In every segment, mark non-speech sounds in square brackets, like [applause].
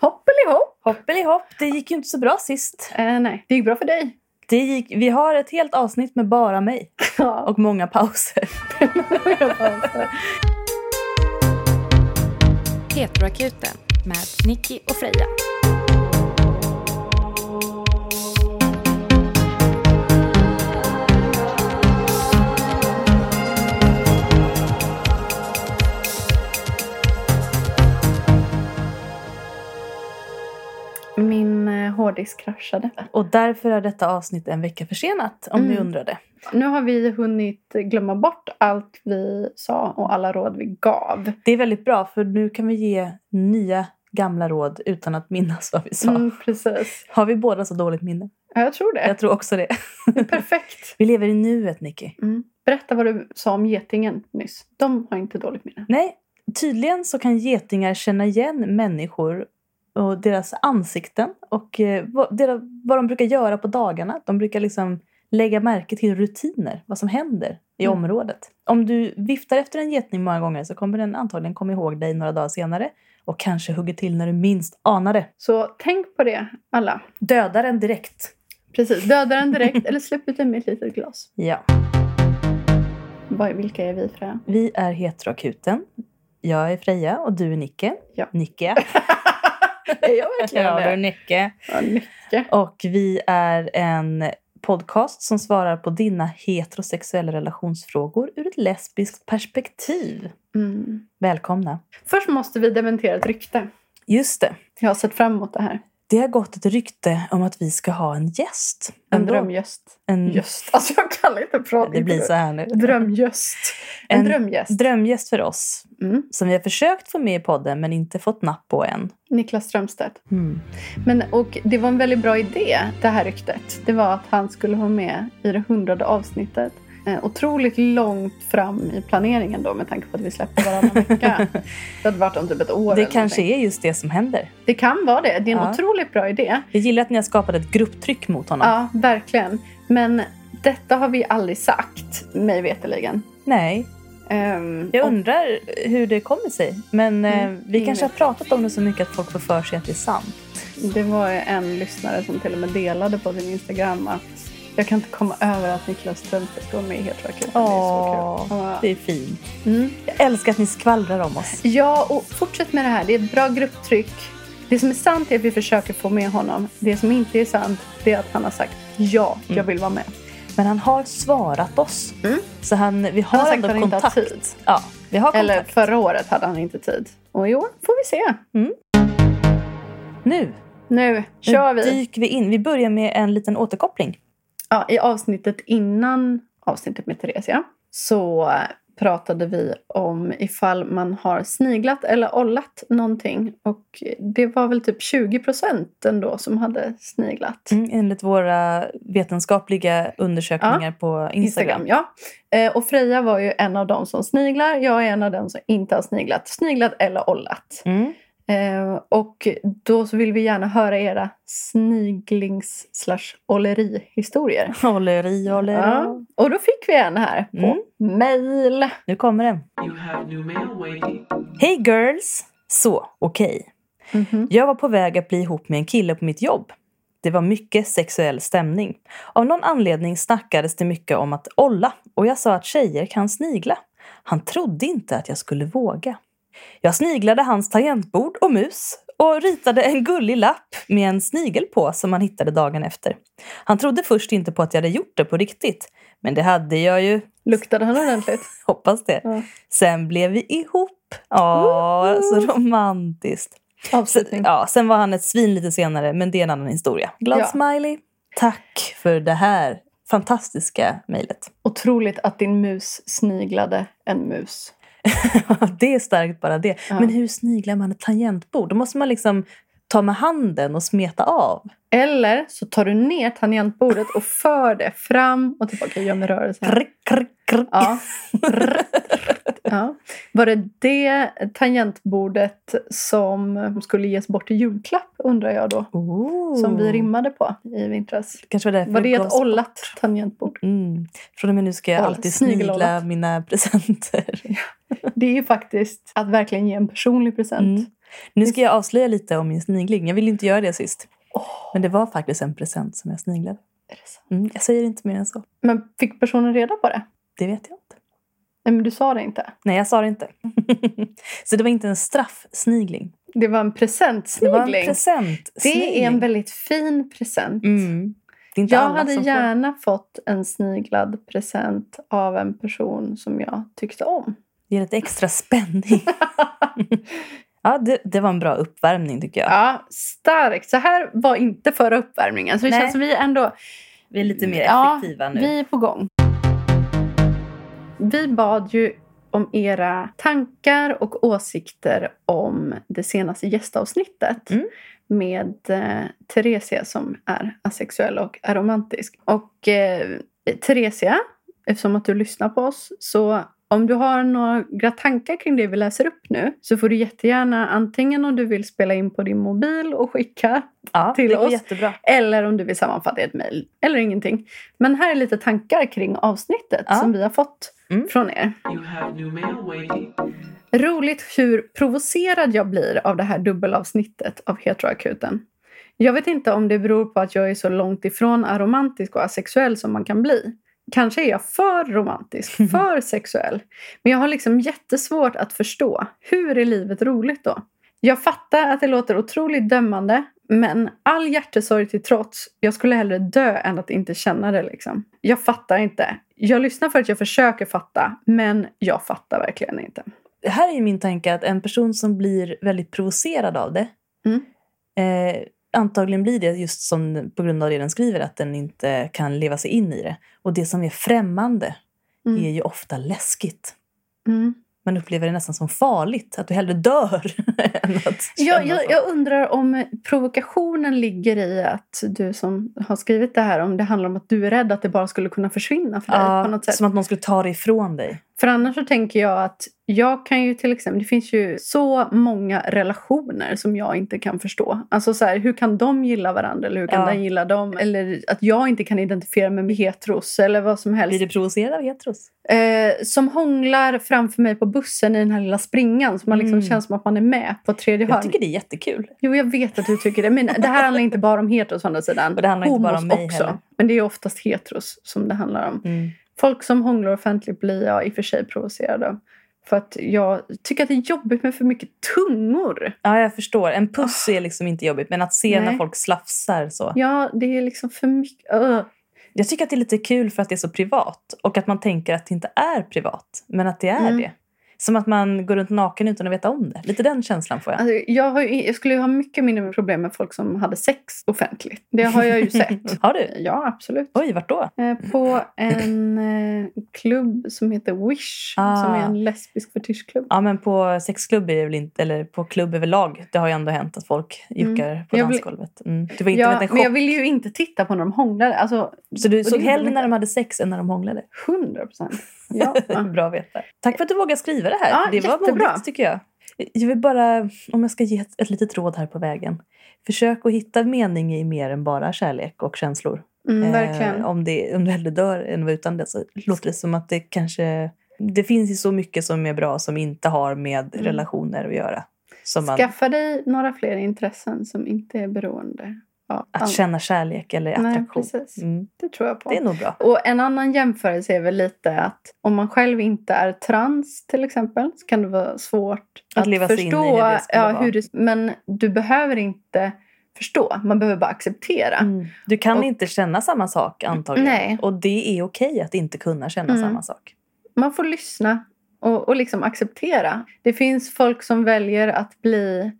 Hoppelihopp! Hoppelihopp, det gick ju inte så bra sist. Eh, nej, det gick bra för dig. Det gick, vi har ett helt avsnitt med bara mig Ja. och många pauser. [laughs] Heteroakuten med Nicky och Freja. Hårddisk kraschade. Och därför är detta avsnitt en vecka försenat, om ni Mm. undrade. Nu har vi hunnit glömma bort allt vi sa och alla råd vi gav. Det är väldigt bra, för nu kan vi ge nya gamla råd utan att minnas vad vi sa. Mm, precis. Har vi båda så dåligt minne? Ja, jag tror det. Jag tror också det. perfekt. [laughs] Vi lever i nuet, Nicky. Mm. Berätta vad du sa om getingen nyss. De har inte dåligt minne. Nej, tydligen så kan getingar känna igen människor och deras ansikten och eh, vad, deras, vad de brukar göra på dagarna. De brukar liksom lägga märke till rutiner, vad som händer i Mm. området. Om du viftar efter en geting många gånger så kommer den antagligen komma ihåg dig några dagar senare och kanske hugger till när du minst anar det. Så tänk på det, alla. Döda den direkt. Precis, döda den direkt [laughs] eller släpp ut den med ett litet glas. Ja. Vilka är vi, Freja? Vi är Heteroakuten. Jag är Freja och du är Nicke. Ja. Nicke. [laughs] [laughs] Är jag verkligen ja, du är det? Nicke. Ja, mycket. Och vi är en podcast som svarar på dina heterosexuella relationsfrågor ur ett lesbiskt perspektiv. Mm. Välkomna. Först måste vi dementera ett rykte. Just det. Jag har sett fram emot det här. Det har gått ett rykte om att vi ska ha en gäst. En Ändå. drömgäst. En, Just. Alltså jag kan inte prata. det blir så här nu. Drömgäst. En, En drömgäst. Drömgäst för oss. Mm. Som vi har försökt få med i podden men inte fått napp på än. Niklas Strömstedt. Mm. Men, och det var en väldigt bra idé, det här ryktet. Det var att han skulle vara med i det hundrade avsnittet. Eh, otroligt långt fram i planeringen då med tanke på att vi släpper varannan vecka. [laughs] Det hade varit om typ ett år Det kanske någonting. är just det som händer. Det kan vara det. Det är en Ja. otroligt bra idé. Jag gillar att ni har skapat ett grupptryck mot honom. Ja, verkligen. Men detta har vi aldrig sagt, mig veterligen. Nej, Ehm, Jag och- undrar hur det kommer sig. Men eh, Mm, vi kanske har pratat om det så mycket att folk får för sig att det är sant. Det var en lyssnare som till och med delade på sin Instagram att jag kan inte komma över att Niklas Strömstedt vara med i Heteroakuten. Det är så kul. Ja. det är fint. Mm. Jag älskar att ni skvallrar om oss. ja, och fortsätt med det här. Det är ett bra grupptryck. Det som är sant är att vi försöker få med honom. Det som inte är sant det är att han har sagt ja, jag Mm. vill vara med. Men han har svarat oss. Mm. Så han, vi har har sagt ändå han inte kontakt. tid. Ja, vi har kontakt. Eller förra året hade han inte tid. Och i år får vi se. Nu, Nu kör nu vi. dyker vi in. Vi börjar med en liten återkoppling. Ja, I avsnittet innan avsnittet med Theresia så pratade vi om ifall man har sniglat eller ollat någonting. Och det var väl typ 20 procent ändå som hade sniglat. Mm, enligt våra vetenskapliga undersökningar på Instagram. Instagram, ja. Eh, och Freja var ju en av dem som sniglar. Jag är en av dem som inte har sniglat. Sniglat eller ollat. Mm. Eh, och då så vill vi gärna höra era sniglings slash olleri-historier. [laughs] Hålleri, hålleri. Ja. Och då fick vi en här på Mm. mail. Nu kommer den. Hej girls! Så, okej. Mhm. Jag var på väg att bli ihop med en kille på mitt jobb. Det var mycket sexuell stämning. Av någon anledning snackades det mycket om att olla och jag sa att tjejer kan snigla. Han trodde inte att jag skulle våga. Jag sniglade hans tangentbord och mus och ritade en gullig lapp med en snigel på som han hittade dagen efter. Han trodde först inte på att jag hade gjort det på riktigt. Men det hade jag ju. Luktade han ordentligt? [laughs] Hoppas det. Ja. Sen blev vi ihop. Åh, så romantiskt. Avslutning. Ja, sen var han ett svin lite senare, men det är en annan historia. Glad Ja. smiley. Tack för det här fantastiska mejlet. Otroligt att din mus sniglade en mus. [laughs] det är starkt bara det. Ja. Men hur sniglar man ett tangentbord? Då måste man liksom ta med handen och smeta av. Eller så tar du ner tangentbordet och för det fram och tillbaka. Gör med rörelsen. Krr, krr, krr. Ja. ja. Var det det tangentbordet som skulle ges bort i julklapp undrar jag då? Oh. Som vi rimmade på i vintras. Kanske var därför Var det ett ollat bort. tangentbord? Mm. Från och med nu ska jag alltid snigla mina presenter. Det är ju faktiskt att verkligen ge en personlig present. Mm. Nu ska jag avslöja lite om min snigling. Jag ville inte göra det sist. Men det var faktiskt en present som jag sniglade. Är det så? Mm, jag säger inte mer än så. Men fick personen reda på det? Det vet jag inte. Nej, men du sa det inte. Nej, jag sa det inte. [laughs] så det var inte en straffsnigling. Det var en Det presentsnigling. var en present. det är en väldigt fin present. Mm. Det Jag hade gärna fått en sniglad present av en person som jag tyckte om. får. Det ger lite extra spänning. [laughs] ja, det, det var en bra uppvärmning tycker jag. Ja, starkt. Så här var inte förra uppvärmningen. Så det Nej. känns som vi ändå Vi är lite mer Ja, effektiva nu. vi är på gång. Vi bad ju om era tankar och åsikter om det senaste gästavsnittet Mm. med eh, Theresia som är asexuell och aromantisk. Och eh, Theresia, eftersom att du lyssnar på oss, så om du har några tankar kring det vi läser upp nu så får du jättegärna antingen om du vill spela in på din mobil och skicka ja, till oss. jättebra. eller om du vill sammanfatta i ett mejl. Eller ingenting. Men här är lite tankar kring avsnittet Ja. som vi har fått Mm. från er. You have new mail waiting. Roligt hur provocerad jag blir av det här dubbelavsnittet av Heteroakuten. Jag vet inte om det beror på att jag är så långt ifrån aromantisk och asexuell som man kan bli. Kanske är jag för romantisk, [laughs] för sexuell. Men jag har liksom jättesvårt att förstå. Hur är livet roligt då? Jag fattar att det låter otroligt dömande, men all hjärtesorg till trots, jag skulle hellre dö än att inte känna det. Liksom. Jag fattar inte. Jag lyssnar för att jag försöker fatta, men jag fattar verkligen inte. Här är min tanke att en person som blir väldigt provocerad av det Mm. eh, antagligen blir det just som på grund av det den skriver att den inte kan leva sig in i det. Och det som är främmande Mm. är ju ofta läskigt. Mm. Man upplever det nästan som farligt, att du hellre dör [laughs] än att Jag, jag, jag undrar om provokationen ligger i att du som har skrivit det här, om det handlar om att du är rädd att det bara skulle kunna försvinna för dig Ja, på något sätt. Som att någon skulle ta det ifrån dig. För annars så tänker jag att jag kan ju till exempel, det finns ju så många relationer som jag inte kan förstå. Alltså så här, hur kan de gilla varandra eller hur kan Ja. den gilla dem? Eller att jag inte kan identifiera mig med heteros eller vad som helst. Blir du provocerad av heteros? Eh, som hånglar framför mig på bussen i den här lilla springan så man liksom Mm. känns som att man är med på tredje Jag hörn. tycker det är jättekul. Jo, jag vet att du tycker det. Men det här handlar inte bara om heteros å andra sidan. [laughs] Och det handlar inte bara om Homos mig också. heller. Men det är oftast heteros som det handlar om. Mm. Folk som hånglar offentligt blir jag i och för sig provocerad av. För att jag tycker att det är jobbigt med för mycket tungor. Ja, jag förstår. En puss är liksom inte jobbigt, men att se. Nej. när folk slafsar så. Ja, det är liksom för mycket. Ugh. Jag tycker att det är lite kul för att det är så privat och att man tänker att det inte är privat, men att det är Mm. det. Som att man går runt naken utan att veta om det. Lite den känslan får jag. Alltså, jag, har ju, jag skulle ha mycket mindre problem med folk som hade sex offentligt. Det har jag ju [laughs] sett. Har du? Ja, absolut. Oj, vart då? Eh, På en eh, klubb som heter Wish. Ah. Som är en lesbisk fetischklubb. Ja, men på sexklubb är väl inte, eller på klubb överlag. Det har ju ändå hänt att folk juckar på Jag blir- dansgolvet. Mm. Det var inte Ja, en chock. men jag ville ju inte titta på när de hånglade. Alltså, Så du såg hellre när de hade sex än när de hånglade? 100 procent. Ja. [laughs] Bra att veta. Tack för att du vågade skriva det här. Ja, det var jättebra. modigt tycker jag. Jag vill bara, om jag ska ge ett, ett litet råd här på vägen. Försök att hitta mening i mer än bara kärlek och känslor. Mm, verkligen. Eh, om, det, om du hellre dör än vara utan det så låter det som att det kanske... Det finns ju så mycket som är bra som inte har med Mm. relationer att göra. Som man, Skaffa dig några fler intressen som inte är beroende av att känna kärlek eller Nej, attraktion. precis. Mm, Det tror jag på. det är nog bra. Och en annan jämförelse är väl lite att om man själv inte är trans till exempel så kan det vara svårt Att att, förstå. hur det ja, hur det, men du behöver inte förstå. Man behöver bara acceptera. Mm. Du kan Och- inte känna samma sak antagligen. Nej. Och det är okej att inte kunna känna Mm. samma sak. Man får lyssna och, och liksom acceptera. Det finns folk som väljer att bli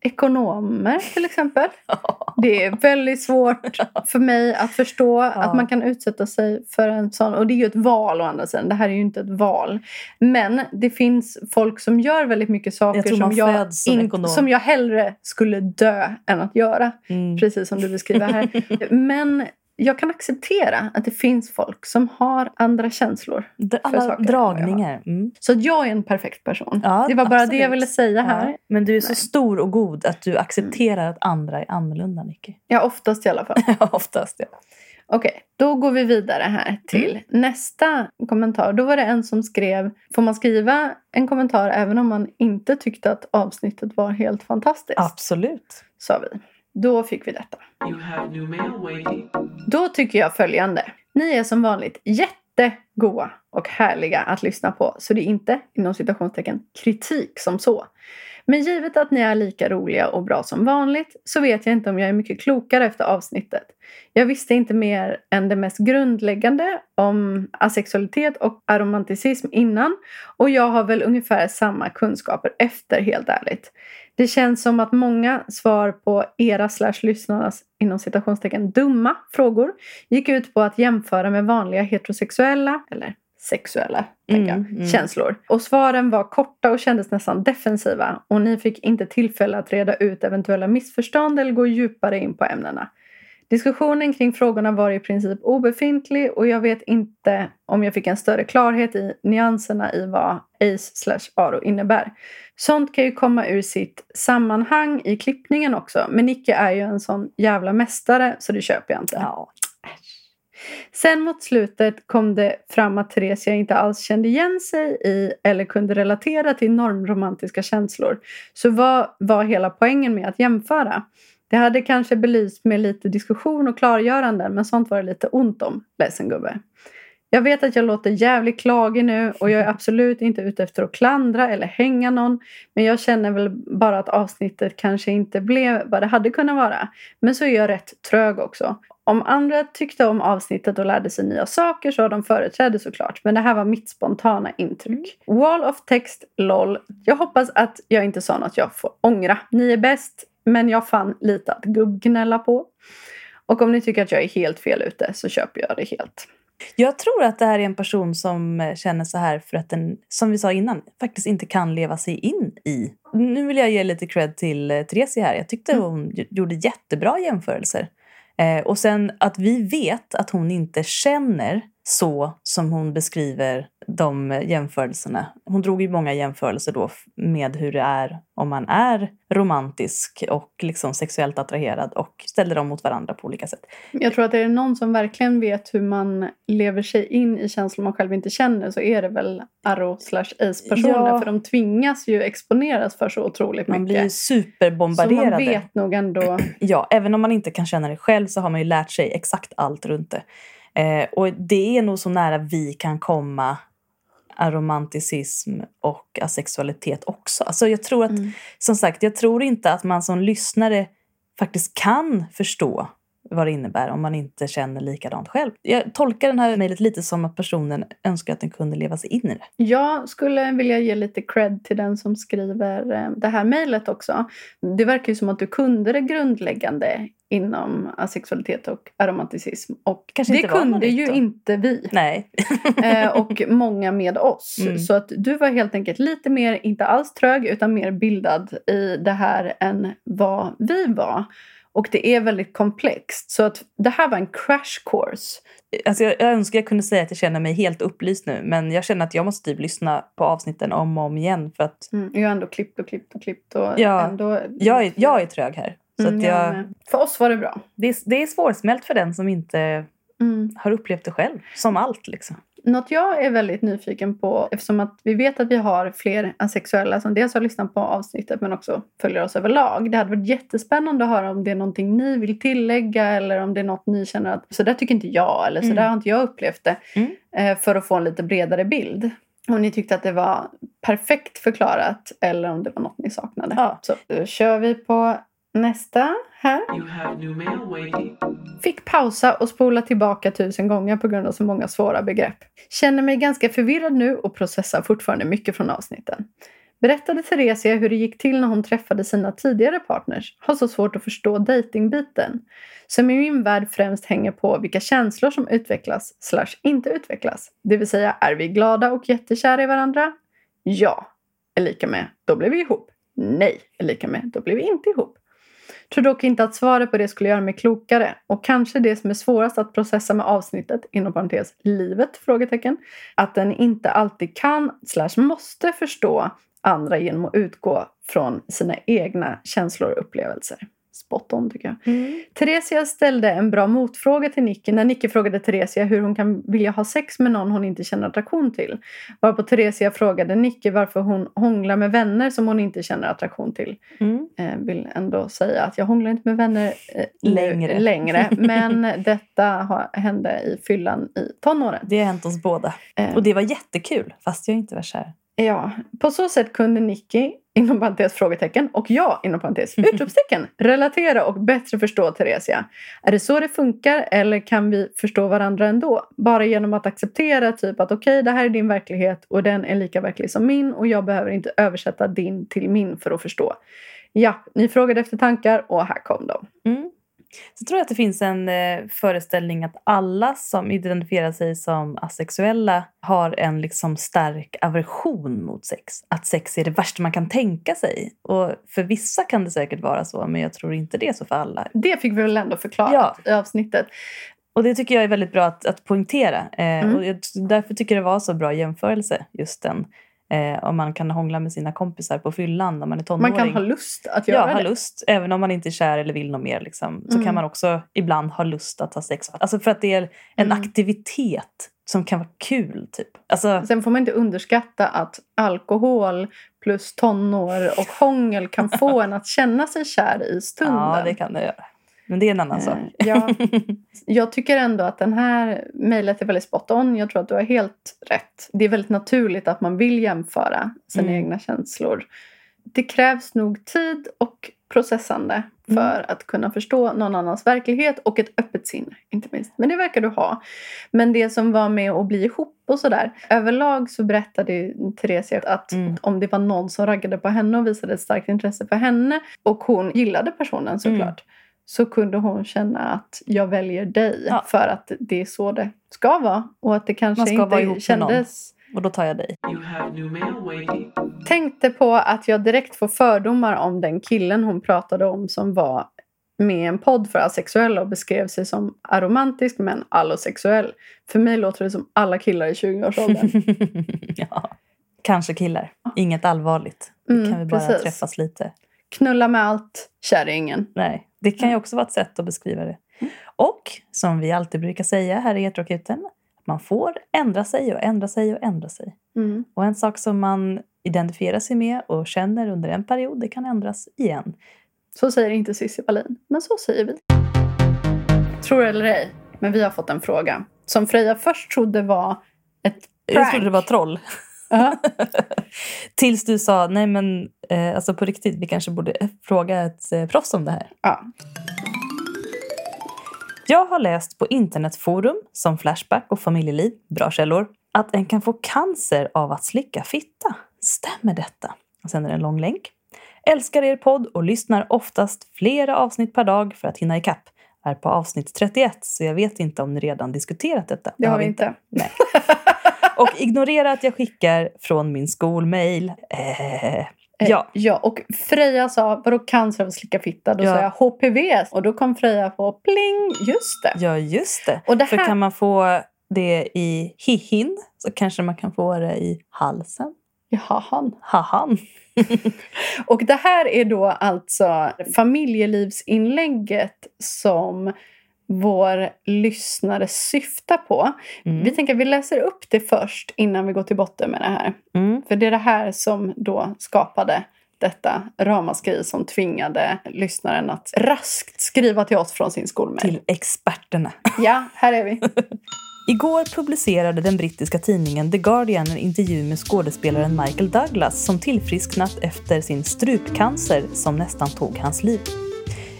ekonomer till exempel. [laughs] Det är väldigt svårt för mig att förstå [laughs] att man kan utsätta sig för en sån. Och det är ju ett val å andra sidan. Det här är ju inte ett val. Men det finns folk som gör väldigt mycket saker Jag som, jag som som jag hellre skulle dö än att göra. Mm. Precis som du beskriver här. [laughs] Men jag kan acceptera att det finns folk som har andra känslor. Alla dragningar. Mm. Så jag är en perfekt person. Ja, det var bara det absolut. jag ville säga här. Ja. Men du är så Nej. stor och god att du accepterar att andra är annorlunda, Nicky. [laughs] Ja, oftast i alla fall. [laughs] Ja, Oftast, ja. Okej, då går vi vidare här till nästa kommentar. Då var det en som skrev, får man skriva en kommentar även om man inte tyckte att avsnittet var helt fantastiskt? Absolut. Sa vi. Då fick vi detta. Då tycker jag följande. Ni är som vanligt jättegoa och härliga att lyssna på. Så det är inte, inom citationstecken, kritik som så. Men givet att ni är lika roliga och bra som vanligt så vet jag inte om jag är mycket klokare efter avsnittet. Jag visste inte mer än det mest grundläggande om asexualitet och aromanticism innan och jag har väl ungefär samma kunskaper efter helt ärligt. Det känns som att många svar på era slash lyssnarnas inom citationstecken dumma frågor gick ut på att jämföra med vanliga heterosexuella, eller sexuella, tänker jag, Mm, mm. känslor. Och svaren var korta och kändes nästan defensiva och ni fick inte tillfälle att reda ut eventuella missförstånd eller gå djupare in på ämnena. Diskussionen kring frågorna var i princip obefintlig och jag vet inte om jag fick en större klarhet i nyanserna i vad ACE slash ARO innebär. Sånt kan ju komma ur sitt sammanhang i klippningen också men Nicke är ju en sån jävla mästare så det köper jag inte. Ja. Sen mot slutet kom det fram att Theresia inte alls kände igen sig i eller kunde relatera till normromantiska känslor. Så vad var hela poängen med att jämföra? Det hade kanske belyst med lite diskussion och klargöranden men sånt var det lite ont om, ledsen gubbe. Jag vet att jag låter jävligt klagig nu och jag är absolut inte ute efter att klandra eller hänga någon. Men jag känner väl bara att avsnittet kanske inte blev vad det hade kunnat vara. Men så är jag rätt trög också. Om andra tyckte om avsnittet och lärde sig nya saker så har de företräde såklart. Men det här var mitt spontana intryck. Wall of text, LOL. Jag hoppas att jag inte sa något jag får ångra. Ni är bäst, men jag fann lite att gubbgnälla på. Och om ni tycker att jag är helt fel ute så köper jag det helt. Jag tror att det här är en person som eh, känner så här för att den, som vi sa innan, faktiskt inte kan leva sig in i. Nu vill jag ge lite cred till eh, Theresia här. Jag tyckte Mm. hon gjorde jättebra jämförelser. Eh, och sen att vi vet att hon inte känner så som hon beskriver de jämförelserna. Hon drog ju många jämförelser då med hur det är om man är romantisk och liksom sexuellt attraherad och ställde dem mot varandra på olika sätt. Jag tror att är det någon som verkligen vet hur man lever sig in i känslor man själv inte känner så är det väl Arrow slash Ace-personer. Ja. För de tvingas ju exponeras för så otroligt Man blir ju mycket. Så superbombarderade. man vet nog ändå. [clears throat] Ja, även om man inte kan känna det själv så har man ju lärt sig exakt allt runt det. Eh, och det är nog så nära vi kan komma aromanticism och asexualitet också. Alltså jag tror att, Mm. som sagt, jag tror inte att man som lyssnare faktiskt kan förstå vad det innebär om man inte känner likadant själv. Jag tolkar den här mejlet lite som att personen önskar att den kunde leva sig in i det. Jag skulle vilja ge lite cred till den som skriver eh, det här mejlet också. Det verkar ju som att du kunde det grundläggande inom asexualitet och aromanticism. Och Kanske det kunde ju då. inte vi. Nej. [laughs] eh, och många med oss. Mm. Så att du var helt enkelt lite mer, inte alls trög, utan mer bildad i det här än vad vi var. Och det är väldigt komplext. Så att det här var en crash course. Alltså jag, jag önskar jag kunde säga att jag känner mig helt upplyst nu men jag känner att jag måste typ lyssna på avsnitten om och om igen för att Mm. Jag har ändå klippt och klippt och klippt. Och Ja, ändå... jag är, jag är trög här. Så Mm, att jag. För oss var det bra. det, är, det är svårsmält för den som inte Mm. har upplevt det själv. Som allt liksom. Något jag är väldigt nyfiken på, eftersom att vi vet att vi har fler asexuella som dels har lyssnat på avsnittet men också följer oss överlag. Det hade varit jättespännande att höra om det är någonting ni vill tillägga eller om det är något ni känner att så där tycker inte jag eller så Mm. där har inte jag upplevt det. Mm. Eh, för att få en lite bredare bild. Om ni tyckte att det var perfekt förklarat eller om det var något ni saknade. Ja. Så då kör vi på nästa här. Fick pausa och spola tillbaka tusen gånger på grund av så många svåra begrepp. Känner mig ganska förvirrad nu och processar fortfarande mycket från avsnitten. Berättade Theresia hur det gick till när hon träffade sina tidigare partners. Har så svårt att förstå datingbiten. Som i min värld främst hänger på vilka känslor som utvecklas slash inte utvecklas. Det vill säga, är vi glada och jättekära i varandra? Ja. Är lika med, då blir vi ihop. Nej. Är lika med, då blir vi inte ihop. Tror dock inte att svaret på det skulle göra mig klokare och kanske det som är svårast att processa med avsnittet, inom parentes livet? Frågetecken, att den inte alltid kan slash måste förstå andra genom att utgå från sina egna känslor och upplevelser spot on tycker jag. Theresia ställde en bra motfråga till Nicky när Nicky frågade Theresia hur hon kan vilja ha sex med någon hon inte känner attraktion till. Varpå Theresia frågade Nicky varför hon hånglar med vänner som hon inte känner attraktion till. Mm. Eh, vill ändå säga att jag hånglar inte med vänner eh, Längre. [laughs] längre. Men [laughs] detta har, hände i fyllan i tonåren. Det har hänt oss båda. Eh, Och det var jättekul, fast jag inte var kär. Ja, på så sätt kunde Nicky, inom parentes frågetecken, och jag, inom parentes utropstecken, relatera och bättre förstå Theresia. Är det så det funkar eller kan vi förstå varandra ändå? Bara genom att acceptera typ att okej, det här är din verklighet och den är lika verklig som min och jag behöver inte översätta din till min för att förstå. Ja, ni frågade efter tankar och här kom de. Mm. Så tror jag att det finns en eh, föreställning att alla som identifierar sig som asexuella har en liksom stark aversion mot sex. Att sex är det värsta man kan tänka sig. Och för vissa kan det säkert vara så, men jag tror inte det är så för alla. Det fick vi väl ändå förklarat i avsnittet. Och det tycker jag är väldigt bra att, att poängtera. Eh, Mm. och jag, därför tycker jag det var så bra jämförelse, just den. Eh, om man kan hångla med sina kompisar på fyllan när man är tonåring. Man kan ha lust att göra Ja, ha det. lust. Även om man inte är kär eller vill något mer. Liksom, så Mm. kan man också ibland ha lust att ha sex. Alltså för att det är en Mm. aktivitet som kan vara kul. Typ. Alltså, Sen får man inte underskatta att alkohol plus tonår och hångel kan [laughs] få en att känna sig kär i stunden. ja, det kan det göra. Men det är en annan sak. Eh, ja. [laughs] Jag tycker ändå att den här mejlet är väldigt spot on. Jag tror att du har helt rätt. Det är väldigt naturligt att man vill jämföra sina Mm. egna känslor. Det krävs nog tid och processande för Mm. att kunna förstå någon annans verklighet och ett öppet sinne, inte minst. Men det verkar du ha. Men det som var med att bli ihop och sådär. Överlag så berättade ju Theresia att Mm. om det var någon som raggade på henne och visade ett starkt intresse för henne och hon gillade personen såklart. Så kunde hon känna att jag väljer dig Ja. för att det är så det ska vara. Och att det kanske Man ska vara ihop inte med någon. kändes... Och då tar jag dig. You have new mail waiting. Tänkte på att jag direkt får fördomar om den killen hon pratade om som var med en podd för asexuella och beskrev sig som aromantisk men allosexuell. För mig låter det som alla killar i 20-årsåldern. [laughs] ja. Kanske killar. Inget allvarligt. Mm, kan vi bara precis. träffas lite. Knulla med allt, kär i ingen. Nej, det kan ju också vara ett sätt att beskriva det. Och som vi alltid brukar säga här i Heterokuten, att man får ändra sig och ändra sig och ändra sig. Mm. Och en sak som man identifierar sig med och känner under en period, det kan ändras igen. Så säger inte Cissi Wallin, men så säger vi. Tror eller ej, men vi har fått en fråga som Freja först trodde var ett prank. Jag trodde det var troll. Ja. [laughs] Tills du sa, nej men eh, alltså på riktigt, vi kanske borde fråga ett eh, proffs om det här. Ja. Jag har läst på internetforum som Flashback och Familjeliv, bra källor, att en kan få cancer av att slicka fitta. Stämmer detta? Och sen är det en lång länk. Älskar er podd och lyssnar oftast flera avsnitt per dag för att hinna ikapp. Är på avsnitt 31 så jag vet inte om ni redan diskuterat detta. Det har vi inte. Nej. [laughs] Och ignorera att jag skickar från min skolmail. Eh, Eh, ja, ja. Och Freja sa, vadå cancer av slicka fitta? Då Ja. sa jag HPV. Och då kom Freja på pling, just det. ja, just det. Och det För här, kan man få det i hihin så kanske man kan få det i halsen. Jaha, han. Hahan. [laughs] Och det här är då alltså familjelivsinlägget som vår lyssnare syftar på. Mm. Vi tänker att vi läser upp det först innan vi går till botten med det här. Mm. För det är det här som då skapade detta ramaskri som tvingade lyssnaren att raskt skriva till oss från sin skolmail. Till experterna. Ja, här är vi. [laughs] Igår publicerade den brittiska tidningen The Guardian en intervju med skådespelaren Michael Douglas som tillfrisknat efter sin strupcancer som nästan tog hans liv.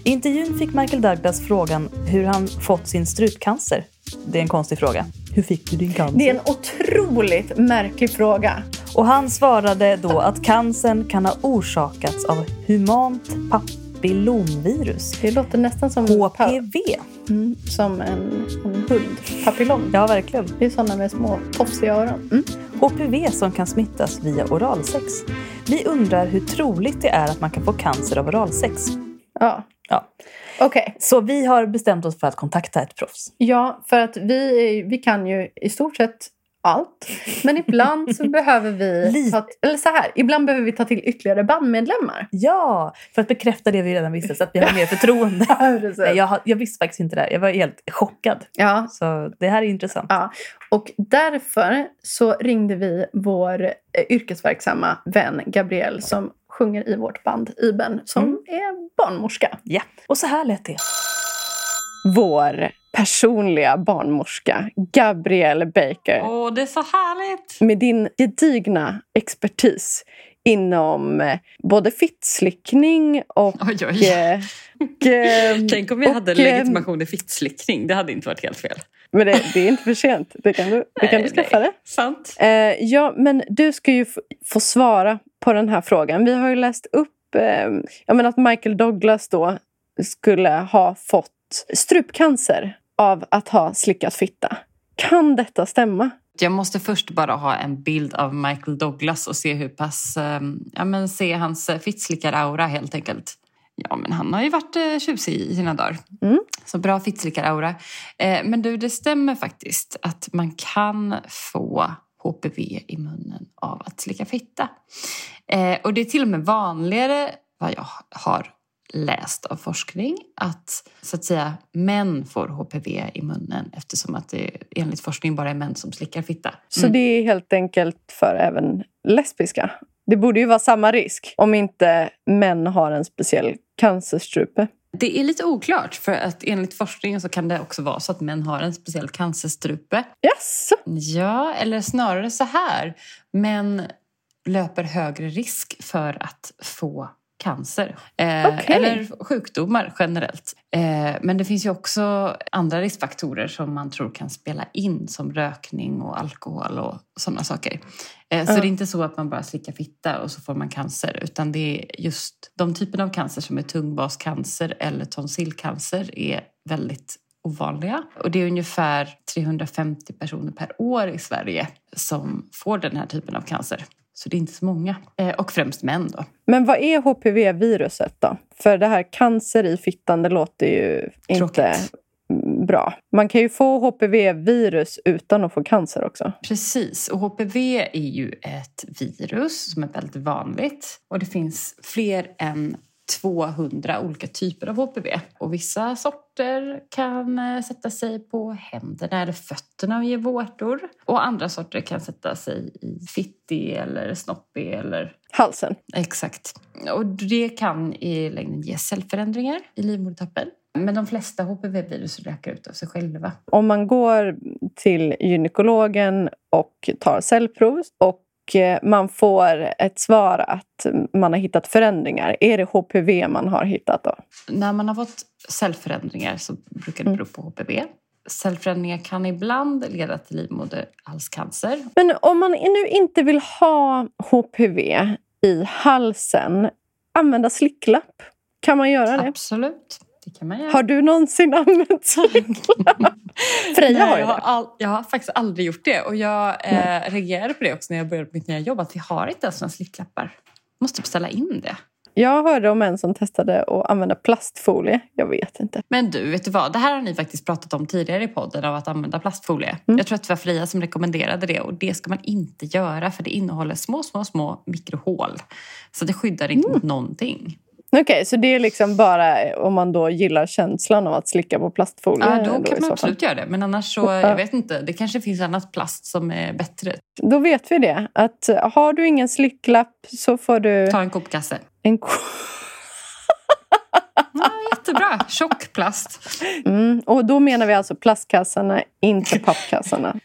I intervjun fick Michael Douglas frågan hur han fått sin strupcancer. Det är en konstig fråga. Hur fick du din cancer? Det är en otroligt märklig fråga. Och han svarade då att cancern kan ha orsakats av humant papillomvirus. Det låter nästan som, HPV. Mm, som en, en hund. Papillon. Ja, verkligen. Det är sådana med små tofsiga öron. Mm. HPV som kan smittas via oralsex. Vi undrar hur troligt det är att man kan få cancer av oralsex. Ja. Okej. Så vi har bestämt oss för att kontakta ett proffs. Ja, för att vi, vi kan ju i stort sett allt. Men ibland så [laughs] behöver vi ta, eller så här, ibland behöver vi ta till ytterligare bandmedlemmar. Ja, för att bekräfta det vi redan visste så att vi har mer förtroende. [laughs] Nej, jag, jag visste faktiskt inte det här. Jag var helt chockad. Ja, Så det här är intressant. Ja, och därför så ringde vi vår eh, yrkesverksamma vän Gabrielle som sjunger i vårt band Iben som Mm. är barnmorska. Ja, och så här lät det. Vår personliga barnmorska Gabrielle Baker Åh, det är så härligt! med din gedigna expertis inom eh, både fittslickning och... Oj, oj. eh, och, eh, [laughs] Tänk om jag hade och, eh, legitimation i fittslickning. Det hade inte varit helt fel. Men det, det är inte för sent. Det kan du, det kan du Nej, skaffa nej. det. Sant. Eh, ja, men du ska ju få, få svara på den här frågan. Vi har ju läst upp eh, jag menar att Michael Douglas då skulle ha fått strupcancer av att ha slickat fitta. Kan detta stämma? Jag måste först bara ha en bild av Michael Douglas och se hur pass... eh, Ja, men se hans eh, fittslickar-aura helt enkelt. Ja, men han har ju varit eh, tjusig i sina dagar. Mm. Så bra fittslickar-aura. Eh, men du, det stämmer faktiskt att man kan få HPV i munnen av att slicka fitta. Eh, och det är till och med vanligare, vad jag har läst av forskning, att så att säga män får HPV i munnen eftersom att det enligt forskning bara är män som slickar fitta. Så Mm. det är helt enkelt för även lesbiska? Det borde ju vara samma risk om inte män har en speciell cancerstrupe. Det är lite oklart för att enligt forskningen så kan det också vara så att män har en speciell cancerstrupe. Jaså? Ja, eller snarare så här. Män löper högre risk för att få cancer. Eh, Okej. Eller sjukdomar generellt. Eh, men det finns ju också andra riskfaktorer som man tror kan spela in som rökning och alkohol och sådana saker. Eh, så Ja. det är inte så att man bara slickar fitta och så får man cancer utan det är just de typerna av cancer som är tungbascancer eller tonsillcancer är väldigt ovanliga. Och det är ungefär 350 personer per år i Sverige som får den här typen av cancer. Så det är inte så många. Eh, och främst män då. Men vad är HPV-viruset då? För det här cancer i fittan, det låter ju inte Tråkigt. mm, bra. Man kan ju få HPV-virus utan att få cancer också. Precis, och HPV är ju ett virus som är väldigt vanligt. Och det finns fler än 200 olika typer av HPV. Och vissa sorter kan eh, sätta sig på händerna eller fötterna och ge vårtor. Och andra sorter kan sätta sig i fitti eller snoppi eller Halsen. Exakt. Och det kan i längden ge cellförändringar i livmodertappen. Men de flesta HPV-virus läker ut av sig själva. Om man går till gynekologen och tar cellprov och man får ett svar att man har hittat förändringar. Är det HPV man har hittat då? När man har fått cellförändringar så brukar det bero på HPV. Cellförändringar kan ibland leda till livmoderhalscancer. Men om man nu inte vill ha HPV i halsen, använda slicklapp. Kan man göra det? Absolut, kan man göra. Har du någonsin använt slicklapp? [laughs] Freja har ju jag, har det. all, jag har faktiskt aldrig gjort det. Och jag eh, reagerade på det också när jag började mitt nya jobb. Att vi har inte ens några slicklappar. Måste beställa in det. Jag hörde om en som testade att använda plastfolie. Jag vet inte. Men du, vet du vad? Det här har ni faktiskt pratat om tidigare i podden av att använda plastfolie. Mm. Jag tror att det var Freja som rekommenderade det och det ska man inte göra för det innehåller små, små, små mikrohål. Så det skyddar inte Mm. mot någonting. Okej, så det är liksom bara om man då gillar känslan av att slicka på plastfolie? Ja, då i kan man absolut göra det. Men annars så, jag vet inte, det kanske finns annat plast som är bättre. Då vet vi det. Att eh, har du ingen slicklapp så får du Ta en kopkasse. en ko- Ja, jättebra, tjock plast. mm, Och då menar vi alltså plastkassarna, inte pappkassarna.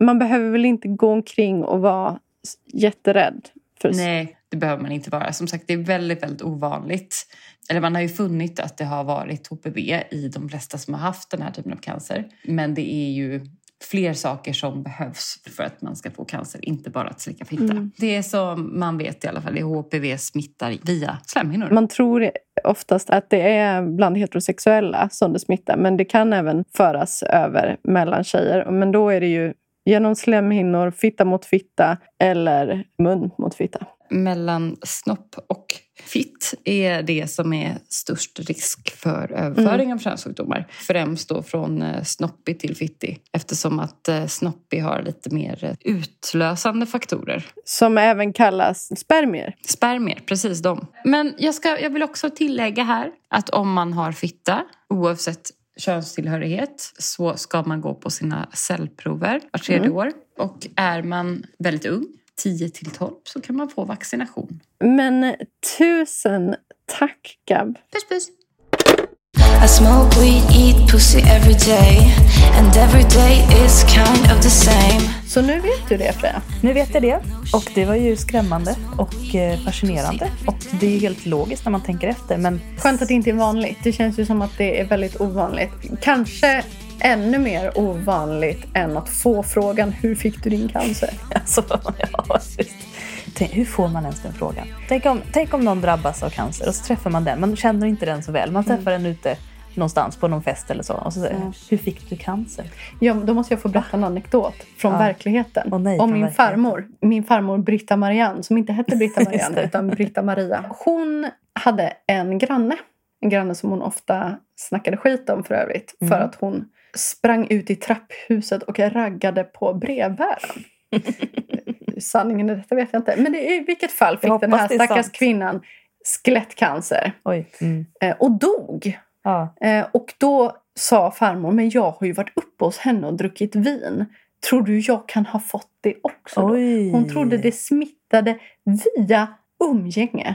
Man behöver väl inte gå omkring och vara jätterädd? För Nej, det behöver man inte vara. Som sagt, det är väldigt, väldigt ovanligt. Eller man har ju funnit att det har varit HPV i de flesta som har haft den här typen av cancer. Men det är ju fler saker som behövs för att man ska få cancer, inte bara att slicka fitta. Mm. Det som man vet i alla fall är HPV smittar via slemhinnor. Man tror oftast att det är bland heterosexuella som det smittar men det kan även föras över mellan tjejer. Men då är det ju genom slemhinnor, fitta mot fitta eller mun mot fitta. mellan snopp och fitt är det som är störst risk för överföring av könssjukdomar. Främst då från eh, snoppig till fittig eftersom att eh, snoppig har lite mer eh, utlösande faktorer. Som även kallas spermier. Spermier, precis de. Men jag, ska, jag vill också tillägga här att om man har fitta, oavsett könstillhörighet, så ska man gå på sina cellprover vart tredje år. Och är man väldigt ung, 10 till 12, så kan man få vaccination. Men tusen tack Gab. Puss puss! I smoke weed, eat pussy every day, and every day is kind of the same. Så nu vet du det Freja. Nu vet jag det. Och det var ju skrämmande och eh, fascinerande. Och det är ju helt logiskt när man tänker efter. Men Skönt att det inte är vanligt. Det känns ju som att det är väldigt ovanligt. Kanske ännu mer ovanligt än att få frågan hur fick du din cancer? [laughs] alltså, ja, just. Hur får man ens den frågan? Tänk om, tänk om någon drabbas av cancer och så träffar man den. Man känner inte den så väl. Man träffar den ute någonstans på någon fest eller så. Och så säger Mm. hur fick du cancer? Ja, då måste jag få berätta en anekdot från Ja. verkligheten. Åh nej, om min farmor. Min farmor Britta Marianne, som inte hette Britta [laughs] Marianne utan Britta Maria. Hon hade en granne. En granne som hon ofta snackade skit om för övrigt. För Mm. att hon sprang ut i trapphuset och raggade på brevbäraren. [laughs] Sanningen i detta vet jag inte. Men det, i vilket fall fick den här stackars sant. kvinnan skelettcancer. Mm. Eh, och dog. Ja. Eh, och då sa farmor, men jag har ju varit uppe hos henne och druckit vin. Tror du jag kan ha fått det också? Då? Hon trodde det smittade via umgänge.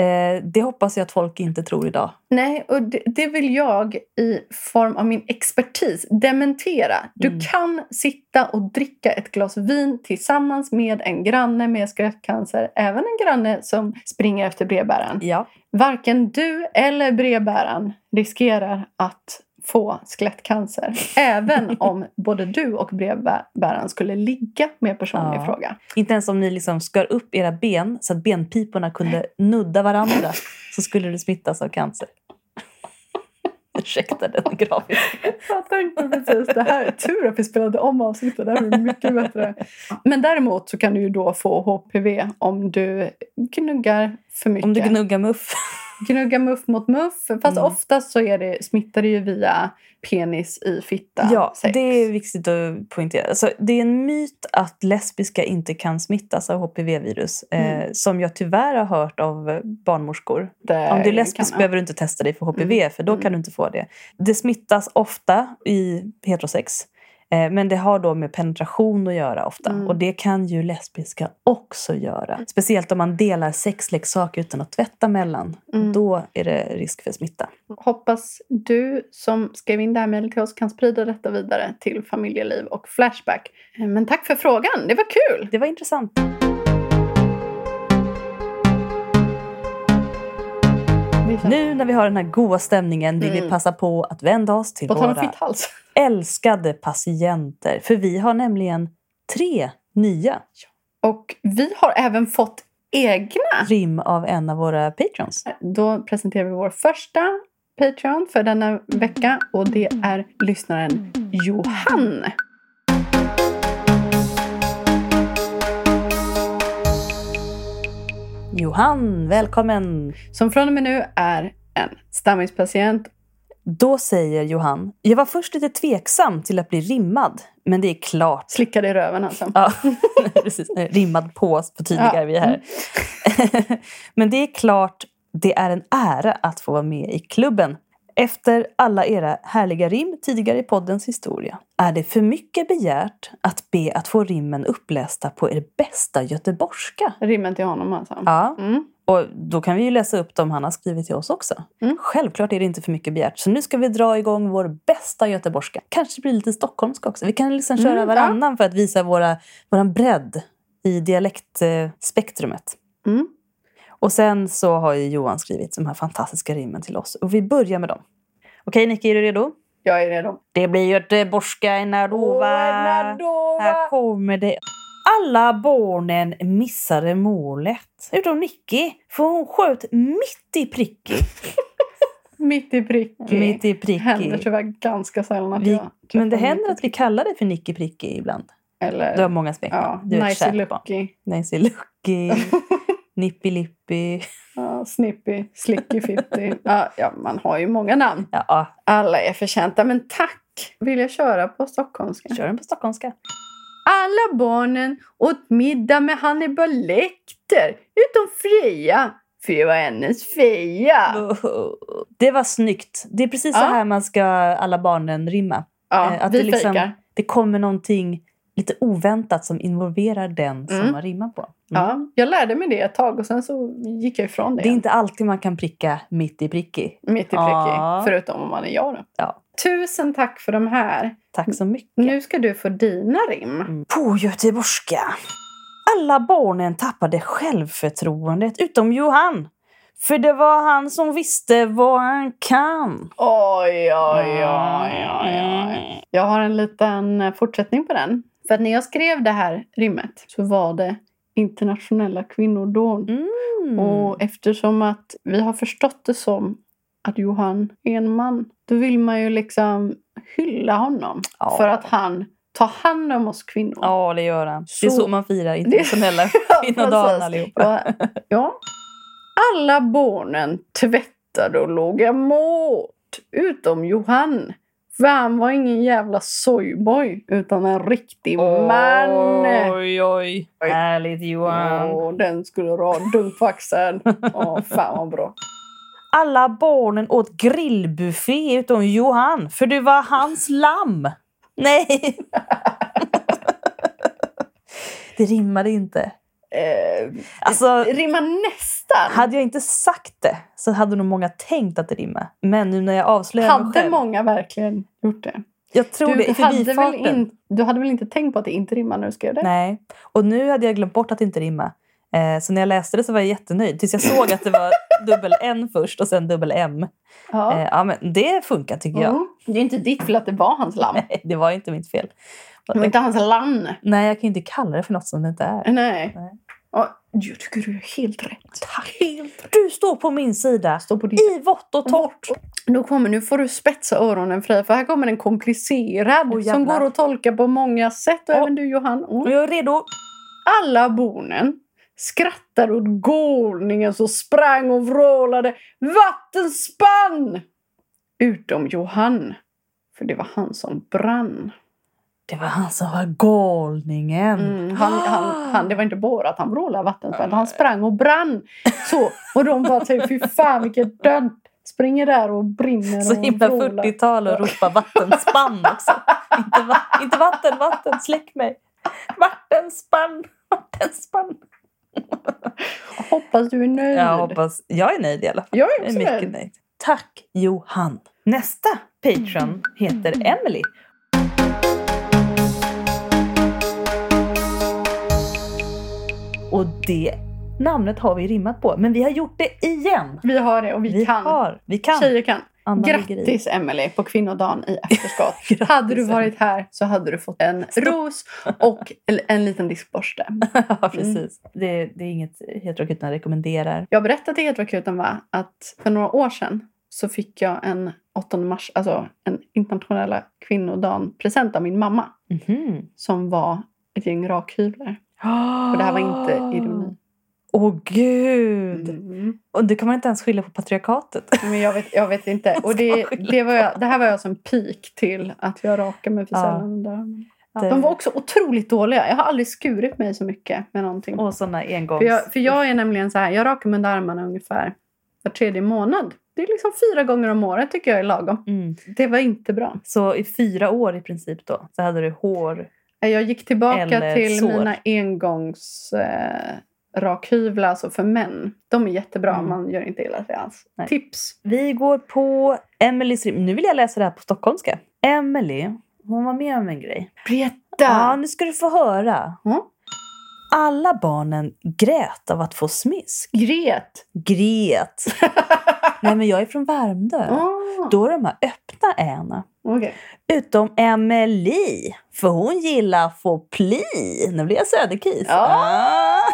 Eh, det hoppas jag att folk inte tror idag. Nej, och det, det vill jag i form av min expertis dementera. Du Mm. kan sitta och dricka ett glas vin tillsammans med en granne med skelettcancer. Även en granne som springer efter brevbäraren. Ja. Varken du eller brevbäraren riskerar att få skelettcancer. Även [laughs] om både du och brevbäraren skulle ligga med personen Ja. i fråga. Inte ens om ni liksom skar upp era ben så att benpiporna kunde nudda varandra [laughs] så skulle du smittas av cancer. [laughs] Ursäkta den grafiska. Jag tänkte precis det här. Tur att vi spelade om avsnittet. Det här blir mycket bättre. Men däremot så kan du ju då få HPV om du gnuggar för mycket. Om du gnuggar muff. Gnugga muff mot muff. Fast Mm. oftast så är det, smittar det ju via penis i fitta. Ja, sex. det är viktigt att poängtera. Alltså, det är en myt att lesbiska inte kan smittas av HPV-virus. Mm. Eh, som jag tyvärr har hört av eh, barnmorskor. Det Om du är lesbisk behöver du inte testa dig för HPV Mm. för då Mm. kan du inte få det. Det smittas ofta i heterosex. Eh, men det har då med penetration att göra ofta. Mm. Och det kan ju lesbiska också göra. Speciellt om man delar sexleksak utan att tvätta mellan. Mm. Då är det risk för smitta. Hoppas du som skrev in det här mejlet till oss kan sprida detta vidare till familjeliv och Flashback. Eh, Men tack för frågan, det var kul! Det var intressant. Nu när vi har den här goda stämningen vill vi Mm. passa på att vända oss till våra [laughs] älskade patienter. För vi har nämligen tre nya Och vi har även fått egna. rim av en av våra patrons. Då presenterar vi vår första Patreon för denna vecka och det är lyssnaren Johann. Johan, välkommen! Som från och med nu är en stammispatient. Då säger Johan, jag var först lite tveksam till att bli rimmad, men det är klart. Slickade i röven alltså. Ja, [laughs] precis. Rimmad på förtydligar Ja. vi här. [laughs] men det är klart, det är en ära att få vara med i klubben. Efter alla era härliga rim tidigare i poddens historia är det för mycket begärt att be att få rimmen upplästa på er bästa göteborgska. Rimmen till honom alltså. Ja, Mm. och då kan vi ju läsa upp dem han har skrivit till oss också. Mm. Självklart är det inte för mycket begärt. Så nu ska vi dra igång vår bästa göteborgska. Kanske blir lite stockholmska också. Vi kan liksom köra Mm, ja. varannan för att visa våra, våran bredd i dialektspektrumet. Mm. Och sen så har ju Johan skrivit de här fantastiska rimmen till oss. Och vi börjar med dem. Okej, Nicky, är du redo? Jag är redo. Det blir göteborgska i Nardova. Här kommer det. Alla barnen missade målet. Utom Nicky, för hon sköt mitt i pricky. [laughs] Mitt i prick. Mitt i pricky. händer tyvärr ganska sällan att Vi, jag men det händer att vi kallar dig för Nicky Pricky ibland. Eller, Du har många smeknamn. ja, du är nice lucky. Nice [laughs] Lucky. Nippilippi. Ja, Snippy, Slicky Fitti. Ja, ja, man har ju många namn. Ja, Alla är förtjänta. Men tack vill jag köra på stockholmska. kör den på stockholmska. Alla barnen åt middag med Hannibal Lecter. Utom Freja. För det var hennes feja. Det var snyggt. Det är precis så Ja. här man ska alla barnen rimma. Ja, Eh, att vi det liksom- fejkar. Det kommer någonting lite oväntat som involverar den som Mm. man rimmar på. Mm. Ja, jag lärde mig det ett tag och sen så gick jag ifrån det. Det är inte alltid man kan pricka mitt i pricky. Mitt i pricky. Ja. Förutom om man är jag då. Ja. Tusen tack för de här. Tack så mycket. Nu ska du få dina rim. Mm. På göteborgska. Alla barnen tappade självförtroendet utom Johan. För det var han som visste vad han kan. Oj, oj, oj, oj, oj. Jag har en liten fortsättning på den. För att när jag skrev det här rimmet så var det internationella kvinnodagen. Mm. Och eftersom att vi har förstått det som att Johan är en man, då vill man ju liksom hylla honom. Ja. För att han tar hand om oss kvinnor. Ja, det gör han. Det är Så- så man firar internationella [laughs] Ja, kvinnodagen precis. allihopa. Ja, ja. Alla barnen tvättade och lågade mat. Utom Johan. För han var ingen jävla soyboy. Utan en riktig man. Oj, oj. Härligt Johan. Åh, den skulle du ha dunk på axeln. Åh, fan vad bra. Alla barnen åt grillbuffé utom Johan, för det var hans lamm. Nej! [laughs] det rimmade inte. Eh, Alltså, rimmar nästan. hade jag inte sagt det så hade nog många tänkt att det rimmade. Men nu när jag avslöjar mig Hade själv. många verkligen gjort det? Jag tror det i hade väl in, du hade väl inte tänkt på att det inte rimmar när du skrev det? Nej. Och nu hade jag glömt bort att det inte rimmade. Eh, så när jag läste det så var jag jättenöjd. Tills jag såg att det var [laughs] dubbel N först och sen dubbel M. Ja. Eh, ja, men det funkar tycker jag. Mm. Det är inte ditt fel att det var hans lamm. [laughs] Det var inte mitt fel. Var inte hans lamm. Nej, jag kan inte kalla det för något som det inte är. Nej. Nej. Ja, jag tycker du är helt rätt. Tack. Du står på min sida. Stå på din I vått och torrt. Nu kommer, nu får du spetsa öronen Freja, för här kommer en komplicerad Åh, som går att tolka på många sätt. Och Ja. även du Johan. Och Mm. jag är redo. Alla barnen skrattade åt galningen som sprang och vrålade vattenspann! Utom Johan, för det var han som brann. Det var han som var galningen. Mm, han, han, han, det var inte bara att han vrålade vattenspann, han sprang och brann. Så, och de bara tänkte, fy fan vilket död. Springer där och brinner Så och himla vrålar. 40-tal och ropa vattenspann också. inte, va inte vatten, vatten, släck mig. Vattenspann, vattenspann. Hoppas du är nöjd. Jag hoppas, jag är nöjd i alla fall. Jag är Jag är mycket nöjd. nöjd. Tack Johan. Nästa patron heter Emily. Och det namnet har vi rimmat på. Men vi har gjort det igen. Vi har det och vi, Vi kan. har. Vi kan. Tjejer kan. I. Grattis Emelie på kvinnodagen i efterskott. [laughs] Hade du varit här så hade du fått en ros och en, en liten diskborste. [laughs] ja, precis. Det, det är inget heterokuten rekommenderar. Jag berättade till Heterokuten va, att för några år sedan så fick jag en 8 mars, alltså en internationella kvinnodagen present av min mamma. Mhm. Som var ett gäng rakhyvlar. Och det här var inte ironi. Åh gud! Mm. Och det kan man inte ens skylla på patriarkatet. Men jag vet, jag vet inte. [laughs] Och det, det, var jag, det här var jag som peak till att jag rakar mig för sällan. Ja, de var också otroligt dåliga. Jag har aldrig skurit mig så mycket med någonting. Och såna engångs... För jag, för jag är nämligen så här, jag rakar mig under armarna ungefär var tredje månad. Det är liksom fyra gånger om året tycker jag är lagom. Mm. Det var inte bra. Så i fyra år i princip då så hade du hår. Jag gick tillbaka Eller till sår. mina engångs eh, rakhyvlar, alltså för män. De är jättebra, Mm. man gör inte illa sig alls. Nej. Tips! Vi går på Emelies rim. Nu vill jag läsa det här på stockholmska. Emily, hon var med om en grej. Berätta! Ja, nu ska du få höra. Ja. Alla barnen grät av att få smisk. Gret! Gret. [laughs] Nej, men jag är från Värmdö. Ah, Då är de här öppna äna. Okej. Utom Emily, för hon gillar att få pli. Nu blir jag söderkis. Ja.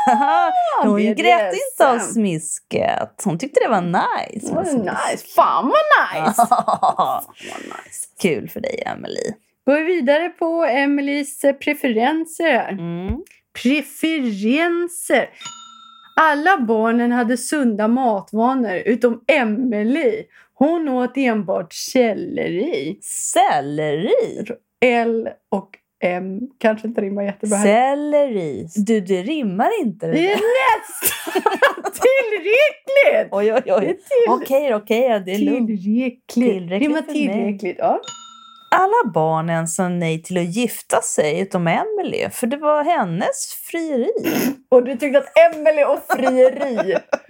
Ah, hon BDSM. grät inte av smisket. Hon tyckte det var nice. Det var nice. Fan vad nice! [laughs] Fan vad nice. Kul för dig, Emily. Går vi vidare på Emelies eh, preferenser här. Mm. Preferenser. Alla barnen hade sunda matvanor utom Emily. Hon åt enbart selleri. Selleri? L och M kanske inte rimmar jättebra. Selleri. Du, det rimmar inte. Det är nästan [laughs] tillräckligt! Oj, oj, oj. Okej, okej. det är lugnt. Tillräckligt. Tillräckligt Rimmar tillräckligt. Ja. Alla barnen sa nej till att gifta sig utom Emily, för det var hennes frieri. Och du tyckte att Emily och frieri... [laughs]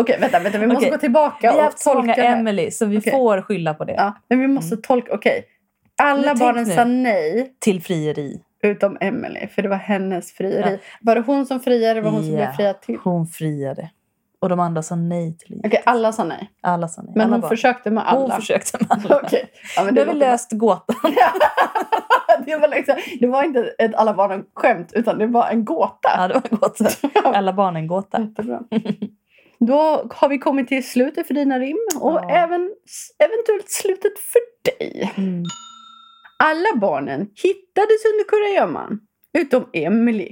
Okej, vänta, vänta. Vi måste Okej. gå tillbaka Vi har och haft så många tolka det här. Emily, så vi Okej. får skylla på det. Ja, men vi måste tolka. Okej. Alla tänk barnen nu. sa nej Till frieri. utom Emily, för det var hennes frieri. Var det hon som friade? Var hon som Ja. blev friad till? Hon friade. Och de andra sa nej till det. Okej, alla sa nej. Alla sa nej. Men alla hon barn. försökte med alla. Hon försökte med [laughs] alla. Okej. Ja, men Nu det, har vi låter löst gåtan. [laughs] det, var liksom, det var inte ett alla barnen-skämt, utan det var en gåta. Ja, det var en gåta. [laughs] Alla barnen gåta. Jättebra. Då har vi kommit till slutet för dina rim och Ja. även eventuellt slutet för dig. Mm. Alla barnen hittades under kurragömman, utom Emily.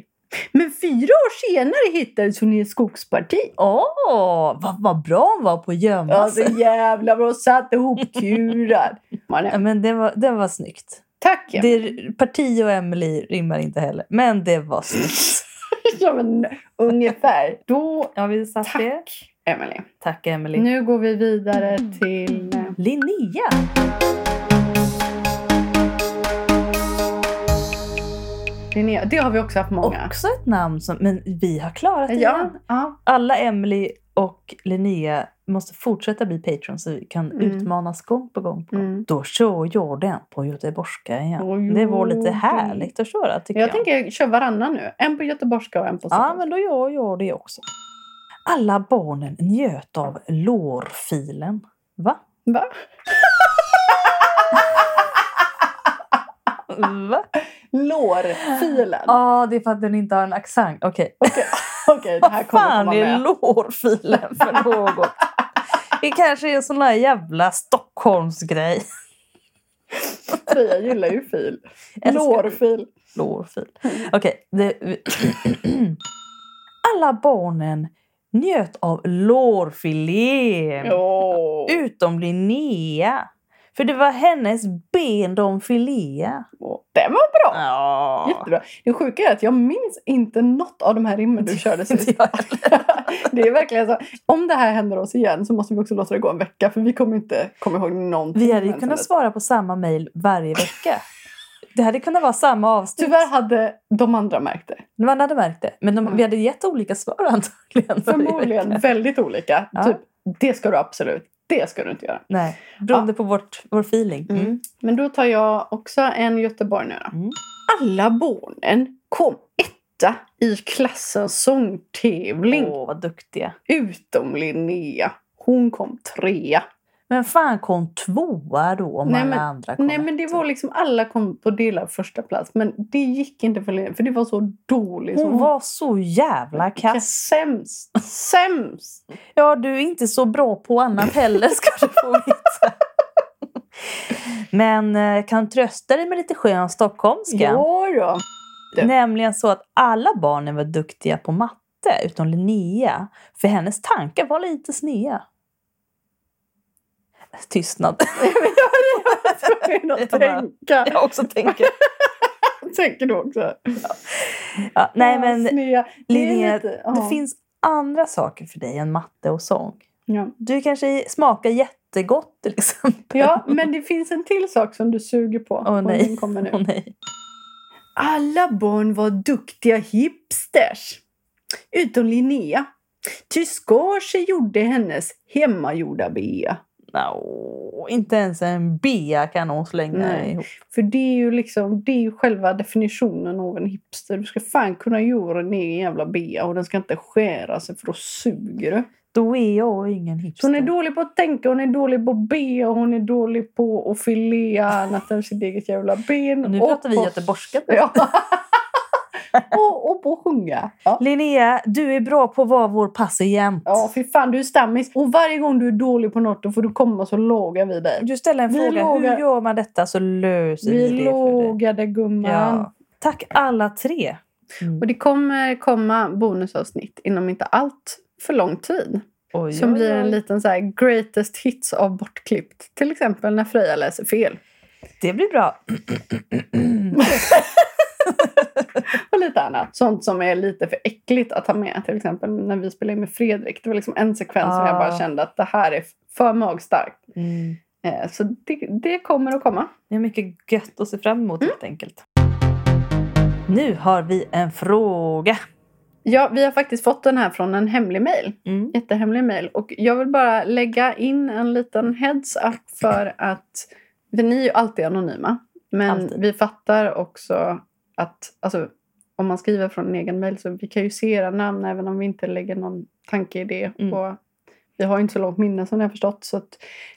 Men fyra år senare hittades hon i ett skogsparti. Åh, vad, vad bra hon var på att gömma Ja, sig. så jävla bra. Satt ihopkurad. Ja, men det var, det var snyggt. Tack! Det, Parti och Emily rimmar inte heller, men det var snyggt. [laughs] [laughs] Ja, men, ungefär. Då, Ja, vi satt det. tack Emily. Tack Emily. Nu går vi vidare till... eh, Linnea. Linnea. Det har vi också haft många. Också ett namn som, men vi har klarat det Ja, igen. ja. Alla Emily och Linnea måste fortsätta bli patrons så vi kan Mm. utmanas gång på gång. På gång. Mm. Då kör jag den på göteborgska igen. Oj, det var lite härligt att köra tycker jag. Jag tänker köra varannan nu. En på göteborgska och en på Ja, stockholmska. men då gör jag det också. Alla barnen njöt av lårfilen. Va? Va? [laughs] Va? Lårfilen. Ja, det är för att den inte har en accent. Okej. Okej, [laughs] [laughs] okej, det här kommer fan är lårfilen för [laughs] något? Det kanske är en sån där jävla Stockholmsgrej. Freja gillar ju fil. [laughs] Lårfil. Lårfil. Okej. det- [clears throat] Alla barnen njöt av lårfilén. Åh. Utom Linnea. För det var hennes ben de filéa. Den var bra. Ja. Jättebra. Det sjuka är att jag minns inte något av de här rimmen du körde [laughs] sist. [laughs] Det är verkligen så. Om det här händer oss igen så måste vi också låta det gå en vecka för vi kommer inte komma ihåg någonting. Vi hade ju kunnat svara på samma mejl varje vecka. Det hade kunnat vara samma avsnitt. Tyvärr hade de andra märkt det. Man hade märkt det. Men de, Mm. vi hade gett olika svar antagligen. Förmodligen väldigt olika. Ja. Typ, det ska du absolut. Det ska du inte göra. Nej, beroende på vårt, vår feeling. Mm. Men då tar jag också en Göteborg nu då. Mm. Alla barnen kom etta i klassens sångtävling. Åh, vad duktiga. Utom Linnea. Hon kom trea. Men fan kom tvåa då om Nej, alla men- andra kom Nej men det var liksom alla kom på delad första plats Men det gick inte för Linnea för det var så dåligt. Hon var så jävla kass. sämst. Sämst. Ja, du är inte så bra på annat heller ska du få veta. Men eh, kan trösta dig med lite skön stockholmska. Ja då. det. Nämligen så att alla barnen var duktiga på matte utom Linnea. För hennes tankar var lite snea. Tystnad. [laughs] Jag [laughs] att tänka. Jag också tänker. [laughs] Tänker du också? Ja, nej Ja, men Snea. Det Linnea, lite- ja. det finns andra saker för dig än matte och sång. Du kanske smakar jättegott till exempel. ja, men det finns en till sak som du suger på. Åh och nej. den kommer nu. Åh, nej. Alla barn var duktiga hipsters. Utom Linnea. Ty skar sig gjorde hennes hemmagjorda bea. No, inte ens en bea kan hon slänga Nej. ihop. För det är ju liksom, det är ju själva definitionen av en hipster. Du ska fan kunna göra en egen jävla bea och den ska inte skära sig för då suger du. Då är jag ingen Så hipster. hon är dålig på att tänka, hon är dålig på att be och hon är dålig på att filea annat än sitt eget jävla ben. Nu och pratar vi på- göteborgska. [laughs] Ja. [laughs] och, och på att sjunga. Ja. Linnea, du är bra på att vara vår patient. Ja, fy fan du är stammis. Och varje gång du är dålig på något då får du komma så lågar vi dig. Du ställer en Vi fråga, lågar- hur gör man detta så löser vi, Vi det för dig. lågade gumman. Ja. Tack alla tre. Mm. Och det kommer komma bonusavsnitt inom inte allt för lång tid. Oj, Som oj, blir en liten så här greatest hits av bortklippt. Till exempel när Freja läser fel. Det blir bra. [clears throat] [clears throat] [clears throat] [laughs] Och lite annat. Sånt som är lite för äckligt att ha med. Till exempel när vi spelade in med Fredrik. Det var liksom en sekvens som jag bara Ah. kände att det här är för magstarkt. Mm. Eh, Så det, det kommer att komma. Det är mycket gött att se fram emot Mm. helt enkelt. Nu har vi en fråga. Ja, vi har faktiskt fått den här från en hemlig mail. Mm. Jättehemlig mail. Och jag vill bara lägga in en liten heads up för att för ni är ju alltid anonyma. Men Alltid. vi fattar också att alltså, om man skriver från en egen mail så vi kan ju se era namn även om vi inte lägger någon tanke i det. Mm. Och vi har ju inte så långt minne som ni har förstått så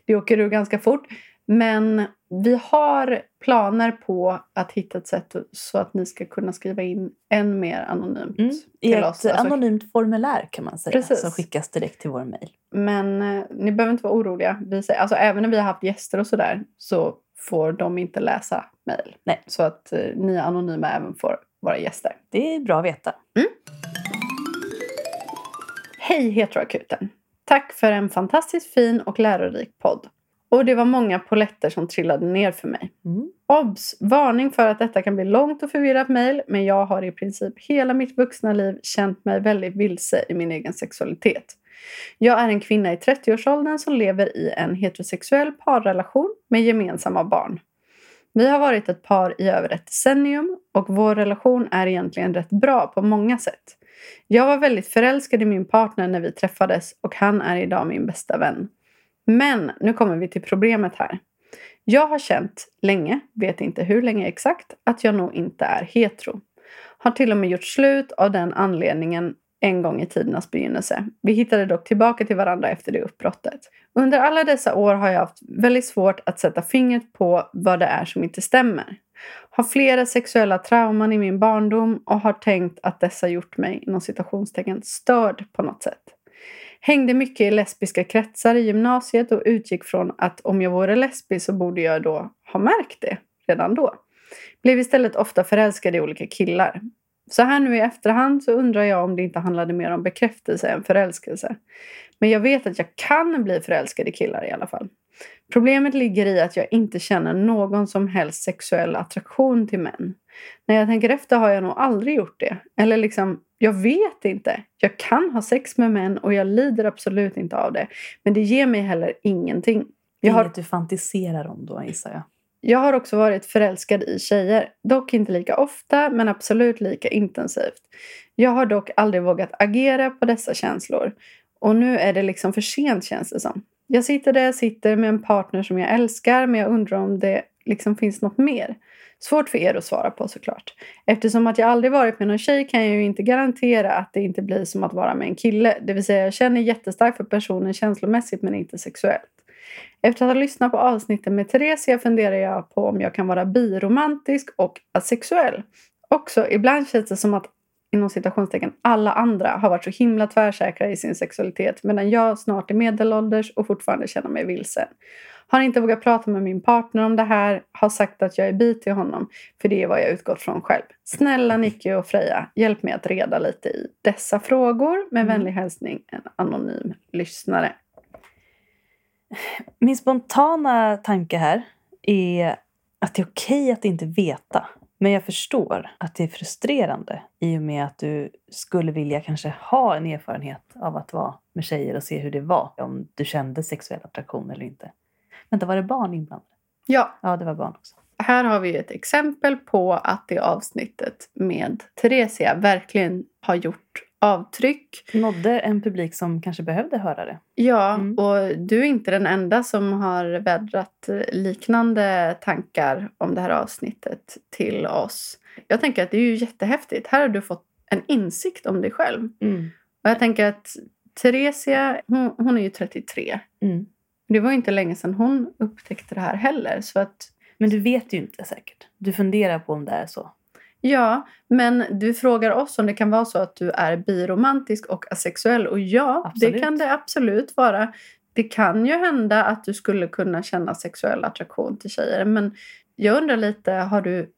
det åker ur ganska fort. Men vi har planer på att hitta ett sätt så att ni ska kunna skriva in än mer anonymt Mm. I ett. Alltså, anonymt formulär kan man säga. Precis. Som skickas direkt till vår mejl. Men eh, ni behöver inte vara oroliga. Vi säger, alltså, även när vi har haft gäster och sådär så får de inte läsa mejl. Så att eh, ni anonyma även får vara gäster. Det är bra att veta. Hej Heteroakuten! Tack för en fantastiskt fin och lärorik podd. Och det var många poletter som trillade ner för mig. Mm. Obs! Varning för att detta kan bli långt och förvirrat mejl, men jag har i princip hela mitt vuxna liv känt mig väldigt vilse i min egen sexualitet. Jag är en kvinna i 30-årsåldern som lever i en heterosexuell parrelation med gemensamma barn. Vi har varit ett par i över ett decennium och vår relation är egentligen rätt bra på många sätt. Jag var väldigt förälskad i min partner när vi träffades och han är idag min bästa vän. Men nu kommer vi till problemet här. Jag har känt länge, vet inte hur länge exakt, att jag nog inte är hetero. Har till och med gjort slut av den anledningen en gång i tidernas begynnelse. Vi hittade dock tillbaka till varandra efter det uppbrottet. Under alla dessa år har jag haft väldigt svårt att sätta fingret på vad det är som inte stämmer. Har flera sexuella trauman i min barndom och har tänkt att dessa gjort mig inom citationstecken störd på något sätt. Hängde mycket i lesbiska kretsar i gymnasiet och utgick från att om jag vore lesbisk så borde jag då ha märkt det redan då. Blev istället ofta förälskad i olika killar. Så här nu i efterhand så undrar jag om det inte handlade mer om bekräftelse än förälskelse. Men jag vet att jag kan bli förälskad i killar i alla fall. Problemet ligger i att jag inte känner någon som helst sexuell attraktion till män. När jag tänker efter har jag nog aldrig gjort det. Eller liksom, jag vet inte. Jag kan ha sex med män och jag lider absolut inte av det. Men det ger mig heller ingenting. Jag har, inget du fantiserar om då gissar jag jag har också varit förälskad i tjejer. Dock inte lika ofta, men absolut lika intensivt. Jag har dock aldrig vågat agera på dessa känslor. Och nu är det liksom för sent känns det som. Jag sitter där jag sitter med en partner som jag älskar, men jag undrar om det liksom finns något mer. Svårt för er att svara på såklart. Eftersom att jag aldrig varit med någon tjej kan jag ju inte garantera att det inte blir som att vara med en kille. Det vill säga jag känner jättestarkt för personen känslomässigt men inte sexuellt. Efter att ha lyssnat på avsnittet med Theresia funderar jag på om jag kan vara biromantisk och asexuell. Också, ibland känns det som att inom citationstecken alla andra har varit så himla tvärsäkra i sin sexualitet medan jag snart är medelålders och fortfarande känner mig vilsen. Har inte vågat prata med min partner om det här, har sagt att jag är bi till honom, för det är vad jag utgått från själv. Snälla Nicky och Freja, hjälp mig att reda lite i dessa frågor. Med Mm. vänlig hälsning, en anonym lyssnare. Min spontana tanke här är att det är okej att inte veta. Men jag förstår att det är frustrerande i och med att du skulle vilja kanske ha en erfarenhet av att vara med tjejer och se hur det var. Om du kände sexuell attraktion eller inte. Vänta, var det barn inblandade? Ja, Ja, det var barn också. här har vi ett exempel på att det avsnittet med Theresia verkligen har gjort avtryck. Nådde en publik som kanske behövde höra det. Ja, Mm. och du är inte den enda som har vädrat liknande tankar om det här avsnittet till oss. Jag tänker att det är ju jättehäftigt. Här har du fått en insikt om dig själv. Och jag tänker att Theresia, hon, hon är ju 33. Mm. Det var inte länge sedan hon upptäckte det här heller. Så att, Men du vet ju inte säkert. Du funderar på om det är så. Ja, men du frågar oss om det kan vara så att du är biromantisk och asexuell. Och ja, Absolut. det kan det absolut vara. Det kan ju hända att du skulle kunna känna sexuell attraktion till tjejer. Men jag undrar lite, har du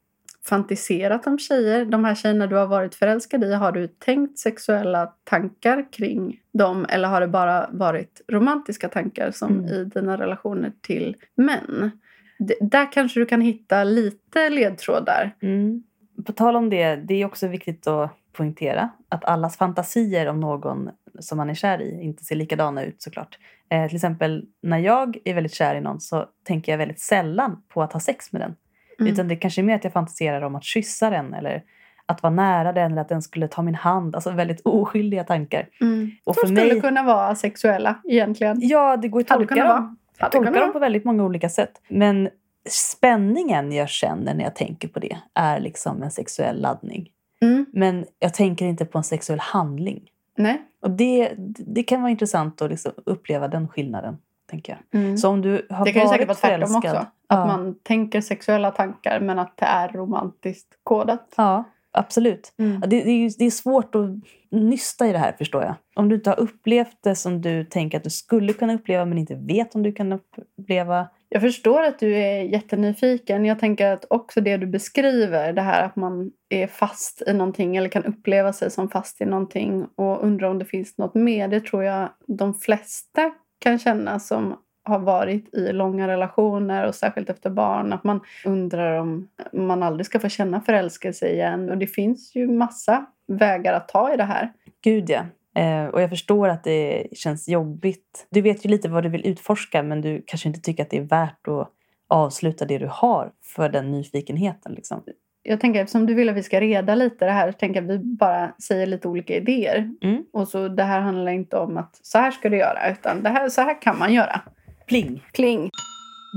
fantiserat om tjejer? De här tjejerna du har varit förälskad i, har du tänkt sexuella tankar kring dem? Eller har det bara varit romantiska tankar som Mm. i dina relationer till män? D- där kanske du kan hitta lite ledtrådar. Mm. På tal om det, det är också viktigt att poängtera att allas fantasier om någon som man är kär i inte ser likadana ut såklart. Eh, till exempel när jag är väldigt kär i någon så tänker jag väldigt sällan på att ha sex med den. Mm. Utan det kanske är mer att jag fantiserar om att kyssa den eller att vara nära den eller att den skulle ta min hand. Alltså väldigt oskyldiga tankar. Mm. Och Som skulle mig, kunna vara sexuella egentligen. ja det går att tolka dem. tolka dem på väldigt många olika sätt. Men spänningen jag känner när jag tänker på det är liksom en sexuell laddning. Mm. Men jag tänker inte på en sexuell handling. Nej. Och det, det kan vara intressant att liksom uppleva den skillnaden. tänker jag. Mm. Så om du har Det kan ju säkert vara tvärtom förälskad. också. Att ja. man tänker sexuella tankar men att det är romantiskt kodat. ja, absolut. Mm. Det, det, är, ju- det är svårt att nysta i det här förstår jag. Om du inte har upplevt det som du tänker att du skulle kunna uppleva men inte vet om du kan uppleva. Jag förstår att du är jättenyfiken. Jag tänker att också det du beskriver, det här att man är fast i någonting eller kan uppleva sig som fast i någonting och undrar om det finns något mer. Det tror jag de flesta kan känna som har varit i långa relationer och särskilt efter barn. Att man undrar om man aldrig ska få känna förälskelse igen. Och det finns ju massa vägar att ta i det här. Gud ja. Eh, och jag förstår att det känns jobbigt. Du vet ju lite vad du vill utforska men du kanske inte tycker att det är värt att avsluta det du har för den nyfikenheten. Liksom. Jag tänker eftersom du vill att vi ska reda lite det här så tänker jag att vi bara säger lite olika idéer. Mm. Och så det här handlar inte om att så här ska du göra utan det här, så här kan man göra. Pling! Pling.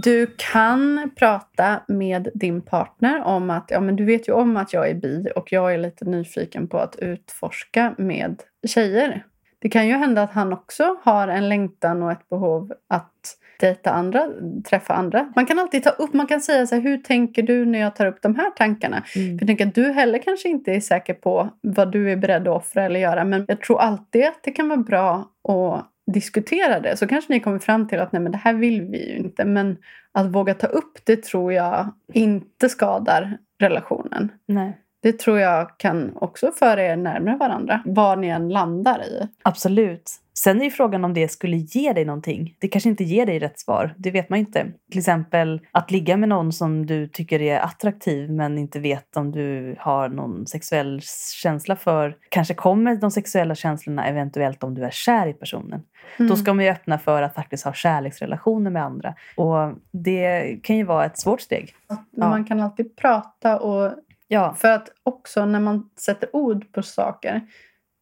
Du kan prata med din partner om att ja, men du vet ju om att jag är bi och jag är lite nyfiken på att utforska med tjejer. Det kan ju hända att han också har en längtan och ett behov att dejta andra, träffa andra. Man kan alltid ta upp, man kan säga så här, hur tänker du när jag tar upp de här tankarna? Mm. För jag tänker att du heller kanske inte är säker på vad du är beredd att offra eller göra. Men jag tror alltid att det kan vara bra att diskutera det. Så kanske ni kommer fram till att nej men det här vill vi ju inte. Men att våga ta upp det tror jag inte skadar relationen. Nej. Det tror jag kan också föra er närmare varandra. Vad ni än landar i. Absolut. Sen är ju frågan om det skulle ge dig någonting. Det kanske inte ger dig rätt svar. Det vet man inte. Till exempel att ligga med någon som du tycker är attraktiv men inte vet om du har någon sexuell känsla för. Kanske kommer de sexuella känslorna eventuellt om du är kär i personen. Mm. Då ska man ju öppna för att faktiskt ha kärleksrelationer med andra. Och det kan ju vara ett svårt steg. Ja. Man kan alltid prata och Ja, För att också när man sätter ord på saker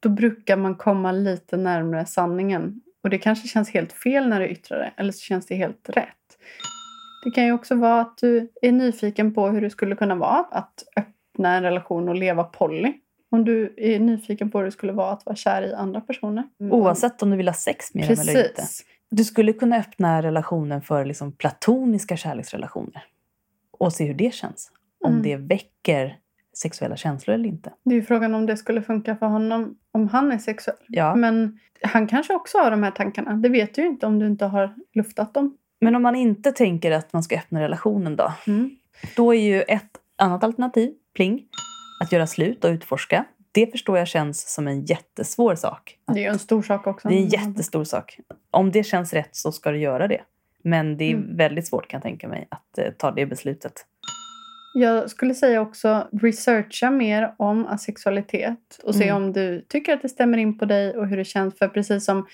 då brukar man komma lite närmare sanningen. Och det kanske känns helt fel när du yttrar det, eller så känns det helt rätt. Det kan ju också vara att du är nyfiken på hur det skulle kunna vara att öppna en relation och leva poly. Om du är nyfiken på hur det skulle vara att vara kär i andra personer. oavsett om du vill ha sex med dem eller inte. Precis. Du skulle kunna öppna relationen för liksom platoniska kärleksrelationer. Och se hur det känns. Om Mm. det väcker sexuella känslor eller inte. Det är ju frågan om det skulle funka för honom om han är sexuell. Ja. Men han kanske också har de här tankarna. Det vet du ju inte om du inte har luftat dem. Men om man inte tänker att man ska öppna relationen då? Mm. Då är ju ett annat alternativ, pling, att göra slut och utforska. Det förstår jag känns som en jättesvår sak. Det är ju en stor sak också. Det är en jättestor sak. Om det känns rätt så ska du göra det. Men det är Mm. väldigt svårt kan jag tänka mig att eh, ta det beslutet. Jag skulle säga också researcha mer om asexualitet och se Mm. om du tycker att det stämmer in på dig och hur det känns. För precis som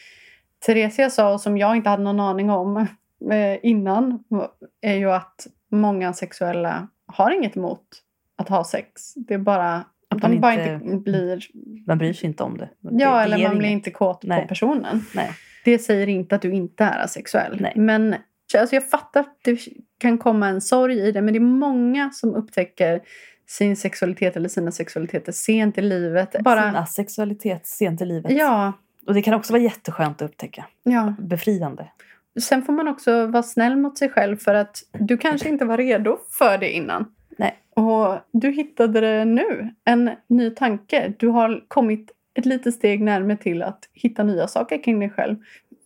Theresia sa och som jag inte hade någon aning om eh, innan är ju att många sexuella har inget emot att ha sex. Det är bara Att de man bara inte- inte blir... Man bryr sig inte om det. det Ja, eller man blir inget. inte kåt Nej. på personen. Nej. Det säger inte att du inte är asexuell. Nej. Men alltså jag fattar att det kan komma en sorg i det. Men det är många som upptäcker sin sexualitet eller sina sexualiteter sent i livet. Bara, asexualitet sent i livet. ja, Och det kan också vara jätteskönt att upptäcka. ja. Befriande. Sen får man också vara snäll mot sig själv för att du kanske inte var redo för det innan. Nej. Och du hittade det nu. En ny tanke. Du har kommit ett litet steg närmare till att hitta nya saker kring dig själv.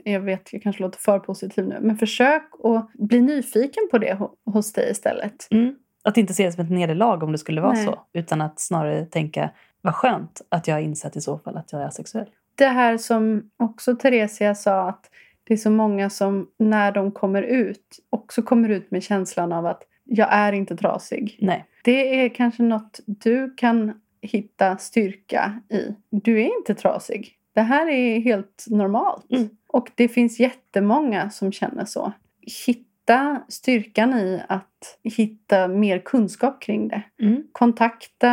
Jag vet, jag kanske låter för positiv nu. Men försök att bli nyfiken på det ho- hos dig istället. Mm. Att inte se det som ett nederlag om det skulle vara Nej. så. Utan att snarare tänka, vad skönt att jag har insett i så fall att jag är asexuell. Det här som också Theresia sa att det är så många som när de kommer ut också kommer ut med känslan av att jag är inte trasig. Nej. Det är kanske något du kan hitta styrka i. Du är inte trasig. Det här är helt normalt. Mm. Och det finns jättemånga som känner så. Hitta styrkan i att hitta mer kunskap kring det. Mm. Kontakta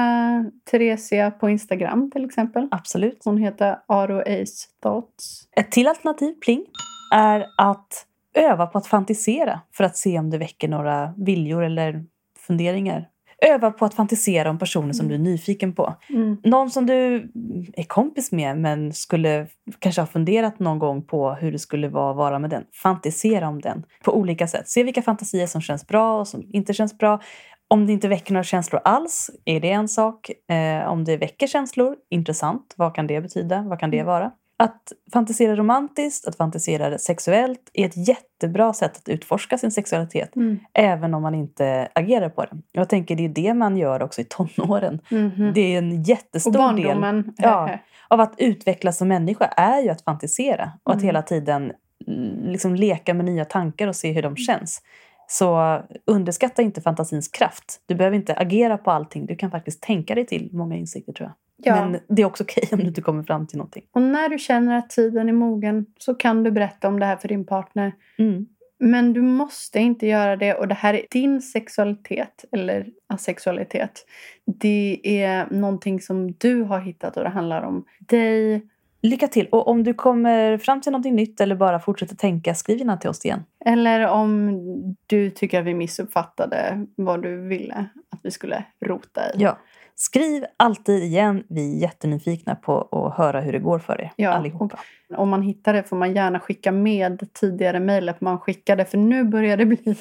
Theresia på Instagram till exempel. Absolut. Hon heter Aro Ace Thoughts. Ett till alternativ, pling, är att öva på att fantisera för att se om det väcker några viljor eller funderingar. Öva på att fantisera om personer som du är nyfiken på. Mm. Någon som du är kompis med men skulle kanske ha funderat någon gång på hur det skulle vara att vara med den. Fantisera om den på olika sätt. Se vilka fantasier som känns bra och som inte känns bra. Om det inte väcker några känslor alls, är det en sak. Eh, om det väcker känslor, intressant. Vad kan det betyda? Vad kan det vara? Att fantisera romantiskt, att fantisera sexuellt är ett jättebra sätt att utforska sin sexualitet. Mm. Även om man inte agerar på den. Jag tänker det är det man gör också i tonåren. Mhm. Det är en jättestor del. Ja. [laughs] av att utvecklas som människa är ju att fantisera och att Mm. hela tiden mm, liksom leka med nya tankar och se hur de känns. Så underskatta inte fantasins kraft. Du behöver inte agera på allting. Du kan faktiskt tänka dig till många insikter tror jag. Ja. Men det är också okej om du inte kommer fram till någonting. Och när du känner att tiden är mogen så kan du berätta om det här för din partner. Mm. Men du måste inte göra det och det här är din sexualitet eller asexualitet. Det är någonting som du har hittat och det handlar om dig. Lycka till! Och om du kommer fram till någonting nytt eller bara fortsätter tänka, skriv gärna till oss igen. Eller om du tycker att vi missuppfattade vad du ville att vi skulle rota i. Ja. Skriv alltid igen. Vi är jättenyfikna på att höra hur det går för er Ja, allihopa. Om man hittar det får man gärna skicka med tidigare mejlet man skickade. För nu börjar det bli... [laughs]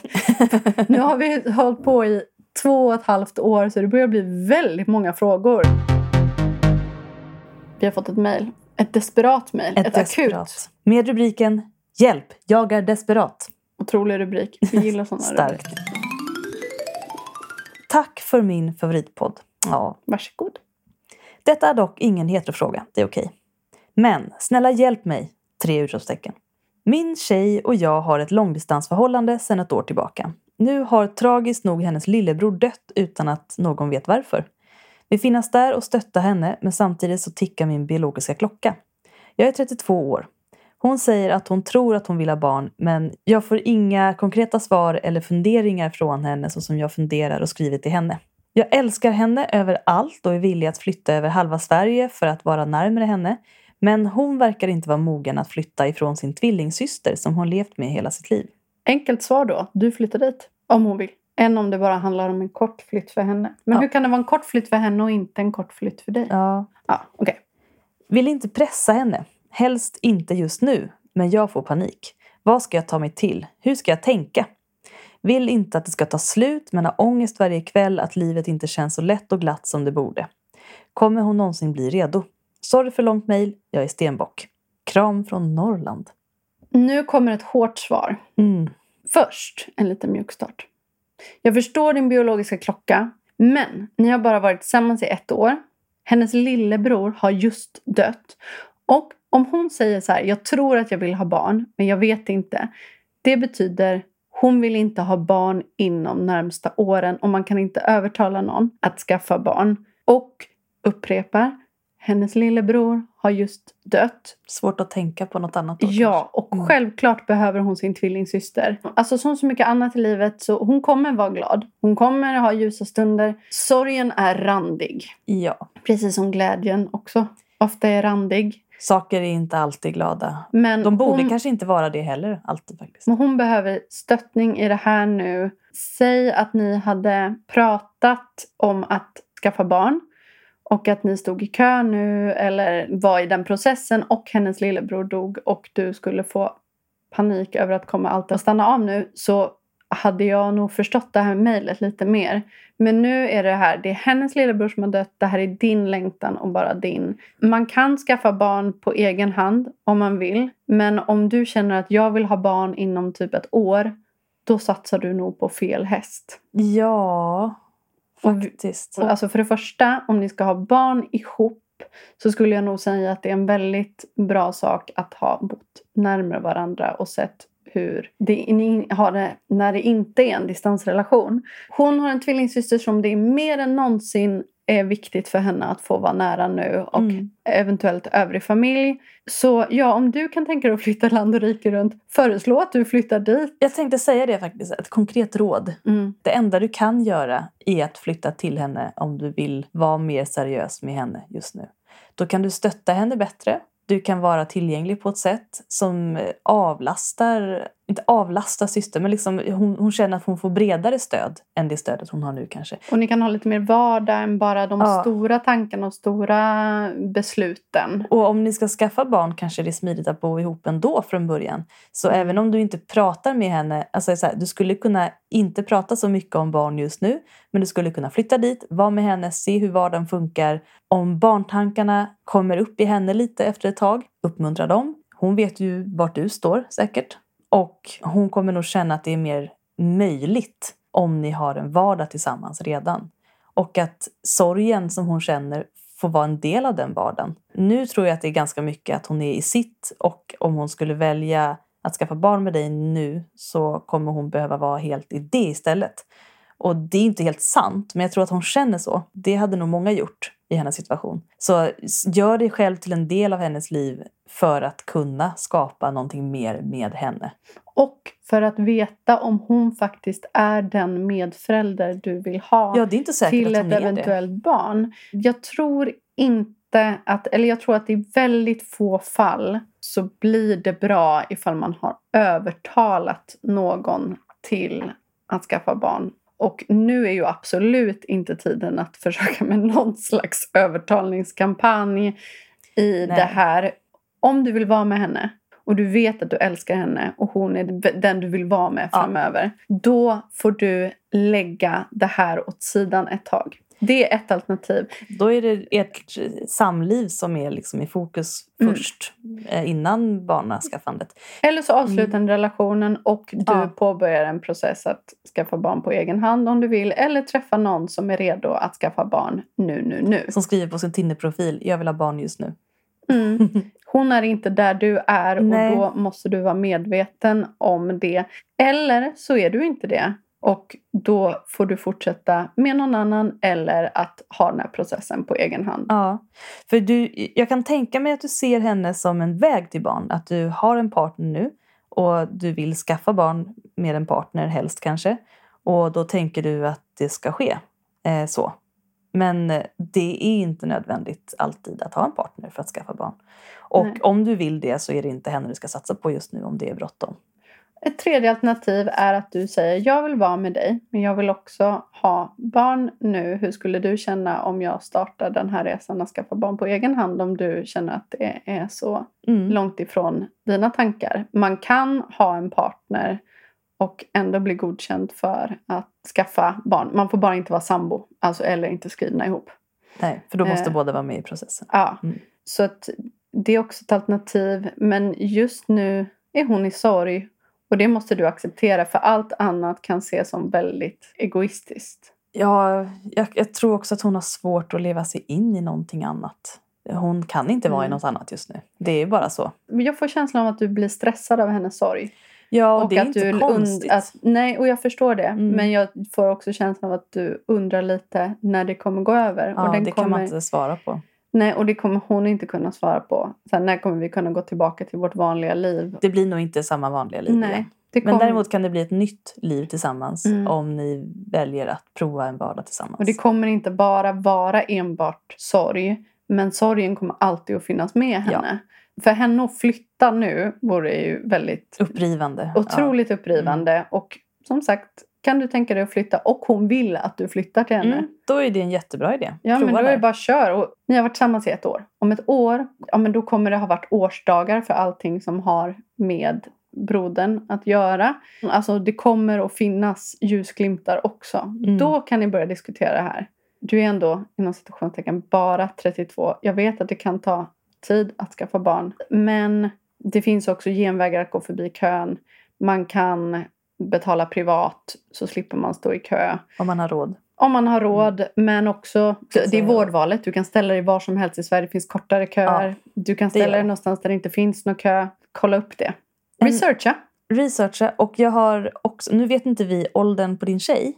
nu har vi hållit på i två och ett halvt år så det börjar bli väldigt många frågor. Vi har fått ett mejl. Ett desperat mejl. Ett, akut. desperat. Med rubriken Hjälp, jag är desperat. Otrolig rubrik. Vi gillar sådana [laughs] Starkt. rubriker. Tack för min favoritpodd. Ja, Varsågod. detta är dock ingen heterofråga, det är okej. Men snälla hjälp mig! Tre utropstecken. Min tjej och jag har ett långdistansförhållande sedan ett år tillbaka. Nu har tragiskt nog hennes lillebror dött utan att någon vet varför. Vi finnas där och stötta henne men samtidigt så tickar min biologiska klocka. Jag är 32 år. Hon säger att hon tror att hon vill ha barn men jag får inga konkreta svar eller funderingar från henne så som jag funderar och skriver till henne. Jag älskar henne över allt och är villig att flytta över halva Sverige för att vara närmare henne. Men hon verkar inte vara mogen att flytta ifrån sin tvillingsyster som hon levt med hela sitt liv. Enkelt svar då. Du flyttar dit. Om hon vill. Än om det bara handlar om en kort flytt för henne. Men Ja. hur kan det vara en kort flytt för henne och inte en kort flytt för dig? Ja. Ja, okej. Vill inte pressa henne. Helst inte just nu. Men jag får panik. Vad ska jag ta mig till? Hur ska jag tänka? Vill inte att det ska ta slut men har ångest varje kväll att livet inte känns så lätt och glatt som det borde. Kommer hon någonsin bli redo? Sorry för långt mejl. Jag är stenbock. Kram från Norrland. Nu kommer ett hårt svar. Mm. Först en liten mjukstart. Jag förstår din biologiska klocka, men ni har bara varit tillsammans i ett år. Hennes lillebror har just dött. Och om hon säger så här, jag tror att jag vill ha barn, men jag vet inte. Det betyder hon vill inte ha barn inom närmsta åren och man kan inte övertala någon att skaffa barn. Och upprepar, hennes lillebror har just dött. Svårt att tänka på något annat. då, Ja, och Mm. självklart behöver hon sin tvillingsyster. Alltså som så mycket annat i livet så hon kommer vara glad. Hon kommer ha ljusa stunder. Sorgen är randig. Ja. Precis som glädjen också ofta är randig. Saker är inte alltid glada. Men De borde hon, kanske inte vara det heller, alltid faktiskt. men hon behöver stöttning i det här nu. Säg att ni hade pratat om att skaffa barn och att ni stod i kö nu eller var i den processen och hennes lillebror dog och du skulle få panik över att kommer allt att stanna av nu så hade jag nog förstått det här mejlet lite mer. Men nu är det här, det är hennes lillebror som har dött, det här är din längtan och bara din. Man kan skaffa barn på egen hand om man vill. Men om du känner att jag vill ha barn inom typ ett år, då satsar du nog på fel häst. Ja, Och- faktiskt. Och Alltså för det första, om ni ska ha barn ihop så skulle jag nog säga att det är en väldigt bra sak att ha bott närmare varandra och sett hur det, ni har det när det inte är en distansrelation. Hon har en tvillingsyster som det är mer än någonsin är viktigt för henne att få vara nära nu och Mm. eventuellt övrig familj. Så ja, om du kan tänka dig att flytta land och rike runt, föreslå att du flyttar dit. Jag tänkte säga det faktiskt, ett konkret råd. Mm. Det enda du kan göra är att flytta till henne om du vill vara mer seriös med henne just nu. Då kan du stötta henne bättre. Du kan vara tillgänglig på ett sätt som eh, avlastar, inte avlastar systern, men liksom hon, hon känner att hon får bredare stöd än det stödet hon har nu kanske. Och ni kan ha lite mer vardag än bara de Ja. stora tankarna och stora besluten. Och om ni ska skaffa barn kanske det är smidigt att bo ihop ändå från början. Så Mm. även om du inte pratar med henne, alltså så här, du skulle kunna inte prata så mycket om barn just nu, men du skulle kunna flytta dit, vara med henne, se hur vardagen funkar. Om barntankarna kommer upp i henne lite efter ett tag, uppmuntra dem. Hon vet ju vart du står säkert. Och hon kommer nog känna att det är mer möjligt om ni har en vardag tillsammans redan. Och att sorgen som hon känner får vara en del av den vardagen. Nu tror jag att det är ganska mycket att hon är i sitt och om hon skulle välja att skaffa barn med dig nu så kommer hon behöva vara helt i det istället. Och det är inte helt sant, men jag tror att hon känner så. Det hade nog många gjort i hennes situation. Så gör dig själv till en del av hennes liv för att kunna skapa någonting mer med henne. Och för att veta om hon faktiskt är den medförälder du vill ha Ja, till ett är det. eventuellt barn. Jag tror inte att, eller jag tror att i väldigt få fall så blir det bra ifall man har övertalat någon till att skaffa barn. Och nu är ju absolut inte tiden att [laughs] försöka med någon slags övertalningskampanj i Nej. det här. Om du vill vara med henne och du vet att du älskar henne och hon är den du vill vara med Ja. framöver. Då får du lägga det här åt sidan ett tag. Det är ett alternativ. Då är det ert samliv som är liksom i fokus Mm. först, eh, innan barnaskaffandet. Eller så avslutar ni relationen och du Mm. Ja. påbörjar en process att skaffa barn på egen hand om du vill. Eller träffa någon som är redo att skaffa barn nu, nu, nu. Som skriver på sin Tinder-profil, jag vill ha barn just nu. Mm. [laughs] Hon är inte där du är Nej. och då måste du vara medveten om det. Eller så är du inte det. Och då får du fortsätta med någon annan eller att ha den här processen på egen hand. Ja, för du, jag kan tänka mig att du ser henne som en väg till barn. Att du har en partner nu och du vill skaffa barn med en partner helst kanske. Och då tänker du att det ska ske eh, så. Men eh, det är inte nödvändigt alltid att ha en partner för att skaffa barn. Och Nej. om du vill det så är det inte henne du ska satsa på just nu om det är bråttom. Ett tredje alternativ är att du säger jag vill vara med dig men jag vill också ha barn nu. Hur skulle du känna om jag startar den här resan att skaffa barn på egen hand om du känner att det är så Mm. långt ifrån dina tankar? Man kan ha en partner och ändå bli godkänd för att skaffa barn. Man får bara inte vara sambo alltså, eller inte skrivna ihop. Nej, för då måste Eh. båda vara med i processen. Ja, Mm. så att det är också ett alternativ. Men just nu är hon i sorg och det måste du acceptera för allt annat kan ses som väldigt egoistiskt. Ja, jag, jag tror också att hon har svårt att leva sig in i någonting annat. Hon kan inte vara i Mm. något annat just nu. Det är bara så. Men Jag får känslan av att du blir stressad av hennes sorg. Ja, och, det är att inte konstigt. Att, nej, och jag förstår det. Mm. Men jag får också känslan av att du undrar lite när det kommer gå över. ja, och den det kommer, kan man inte svara på. Nej, och det kommer hon inte kunna svara på. Sen när kommer vi kunna gå tillbaka till vårt vanliga liv? Det blir nog inte samma vanliga liv Nej. igen. Det Men däremot kan det bli ett nytt liv tillsammans Mm. om ni väljer att prova en vardag tillsammans. Och det kommer inte bara vara enbart sorg. Men sorgen kommer alltid att finnas med henne. För henne att flytta nu vore ju väldigt Upprivande. otroligt upprivande. Och som sagt, kan du tänka dig att flytta och hon vill att du flyttar till henne. Mm, då är det en jättebra idé. Ja, men Prova då är det bara kör. Och ni har varit tillsammans i ett år. Om ett år, ja men då kommer det ha varit årsdagar för allting som har med brodern att göra. Alltså det kommer att finnas ljusglimtar också. Mm. Då kan ni börja diskutera det här. Du är ändå inom situationstecken bara 32. Jag vet att det kan ta tid att skaffa barn. Men det finns också genvägar att gå förbi kön. Man kan betala privat så slipper man stå i kö. Om man har råd. Om man har råd, men också... Det är vårdvalet. Du kan ställa dig var som helst i Sverige. Det finns kortare köer. Du kan ställa dig någonstans där det inte finns någon kö. Kolla upp det. En- Researcha. researcha och jag har också, nu vet inte vi åldern på din tjej.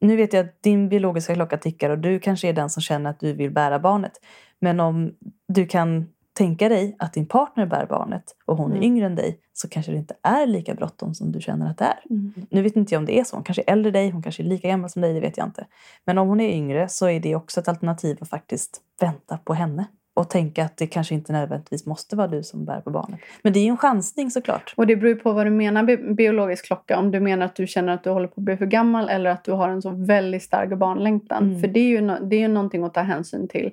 Nu vet jag att din biologiska klocka tickar och du kanske är den som känner att du vill bära barnet. Men om du kan tänka dig att din partner bär barnet och hon är Mm. yngre än dig så kanske det inte är lika bråttom som du känner att det är. Mm. Nu vet inte jag om det är så. Hon kanske är äldre dig, hon kanske är lika gammal som dig, det vet jag inte. Men om hon är yngre så är det också ett alternativ att faktiskt vänta på henne. Och tänka att det kanske inte nödvändigtvis måste vara du som bär på barnet. Men det är ju en chansning såklart. Och det beror ju på vad du menar bi- biologisk klocka. Om du menar att du känner att du håller på att bli för gammal eller att du har en så väldigt stark barnlängtan. Mm. För det är, ju no- det är ju någonting att ta hänsyn till.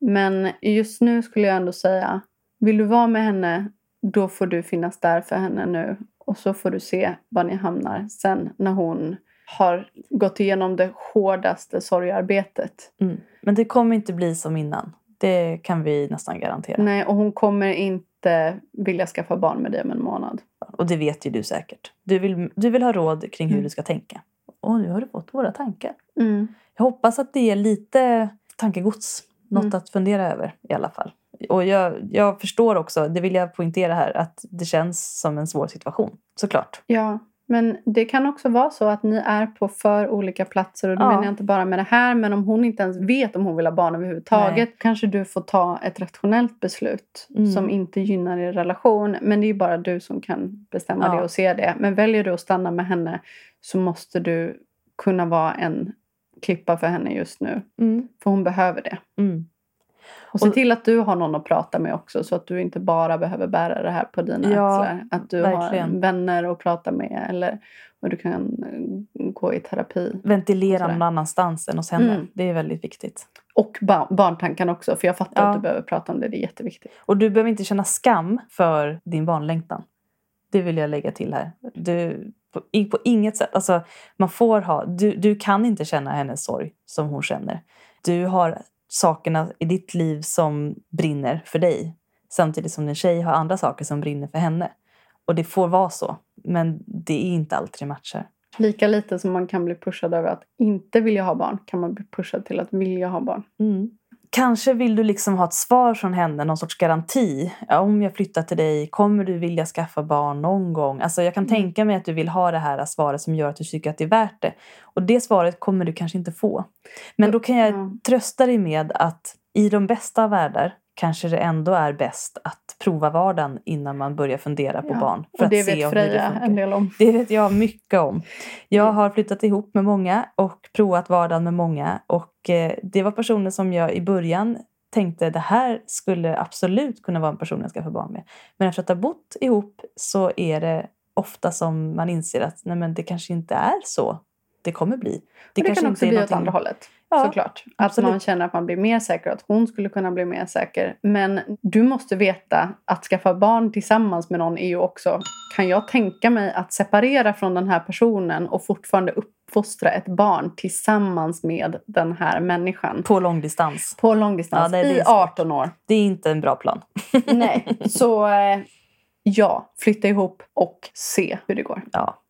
Men just nu skulle jag ändå säga, vill du vara med henne, då får du finnas där för henne nu. Och så får du se var ni hamnar sen när hon har gått igenom det hårdaste sorgearbetet. Mm. Men det kommer inte bli som innan. Det kan vi nästan garantera. Nej, och hon kommer inte vilja skaffa barn med dig om en månad. Och det vet ju du säkert. Du vill, du vill ha råd kring hur Mm. du ska tänka. Och nu har du fått våra tankar. Mm. Jag hoppas att det är lite tankegods. Något Mm. att fundera över i alla fall. Och jag, jag förstår också, det vill jag poängtera här, att det känns som en svår situation. Såklart. Ja, men det kan också vara så att ni är på för olika platser. Och då Ja. menar jag inte bara med det här, men om hon inte ens vet om hon vill ha barn överhuvudtaget. Kanske du får ta ett rationellt beslut Mm. som inte gynnar er relation. Men det är bara du som kan bestämma Ja. det och se det. Men väljer du att stanna med henne så måste du kunna vara en klippa för henne just nu. Mm. För hon behöver det. Mm. Och se till att du har någon att prata med också så att du inte bara behöver bära det här på dina Ja, axlar. Att du verkligen. har vänner att prata med eller och du kan eh, gå i terapi. Ventilera någon annanstans än hos henne. Mm. Det är väldigt viktigt. Och ba- barntanken också för jag fattar Ja. att du behöver prata om det. Det är jätteviktigt. Och du behöver inte känna skam för din barnlängtan. Det vill jag lägga till här. Du, på, på inget sätt. Alltså, man får ha, du, du kan inte känna hennes sorg som hon känner. Du har sakerna i ditt liv som brinner för dig. Samtidigt som din tjej har andra saker som brinner för henne. Och det får vara så. Men det är inte alltid det matchar. Lika lite som man kan bli pushad över att inte vilja ha barn kan man bli pushad till att vilja ha barn. Mm. Kanske vill du liksom ha ett svar från henne, någon sorts garanti. Ja, om jag flyttar till dig, kommer du vilja skaffa barn någon gång? Alltså jag kan Mm. tänka mig att du vill ha det här svaret som gör att du tycker att det är värt det. Och det svaret kommer du kanske inte få. Men då kan jag Ja. trösta dig med att i de bästa av världar kanske det ändå är bäst att prova vardagen innan man börjar fundera på Ja. barn. För Och det att se vet om hur det Freja funkar. en del om. Det vet jag mycket om. Jag har flyttat ihop med många och provat vardagen med många. Och eh, det var personer som jag i början tänkte det här skulle absolut kunna vara en person jag ska få barn med. Men efter att ha bott ihop så är det ofta som man inser att nej men det kanske inte är så det kommer bli. Det, det kanske kan också bli åt någonting- andra hållet. Ja, såklart. Att absolut. man känner att man blir mer säker. Att hon skulle kunna bli mer säker. Men du måste veta att skaffa barn tillsammans med någon är ju också... Kan jag tänka mig att separera från den här personen och fortfarande uppfostra ett barn tillsammans med den här människan? På långdistans. På långdistans Ja, i svårt. 18 år. Det är inte en bra plan. Nej, [laughs] så eh, ja, flytta ihop och se hur det går. Ja.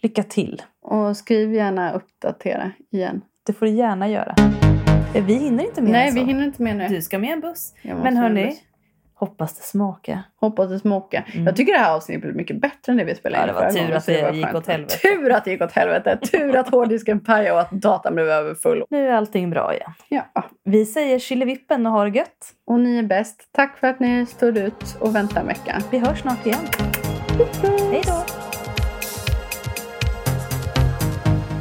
Lycka till. Och skriv gärna uppdatera igen. Det får du gärna göra. Eh, Vi hinner inte mer Nej, vi hinner inte med nu. Du ska med en buss. Men hörni, hoppas det smakar. Hoppas det smakar. Mm. Jag tycker det här avsnittet blev mycket bättre än det vi spelade Ja, in det var tur att det var gick åt helvete. Tur att det gick åt helvete. Tur att hårddisken pajade och att datan blev överfull. Nu är allting bra igen. Ja. Vi säger chillevippen och ha det gött. Och ni är bäst. Tack för att ni stod ut och väntade en vecka. Vi hörs snart igen. Hej då!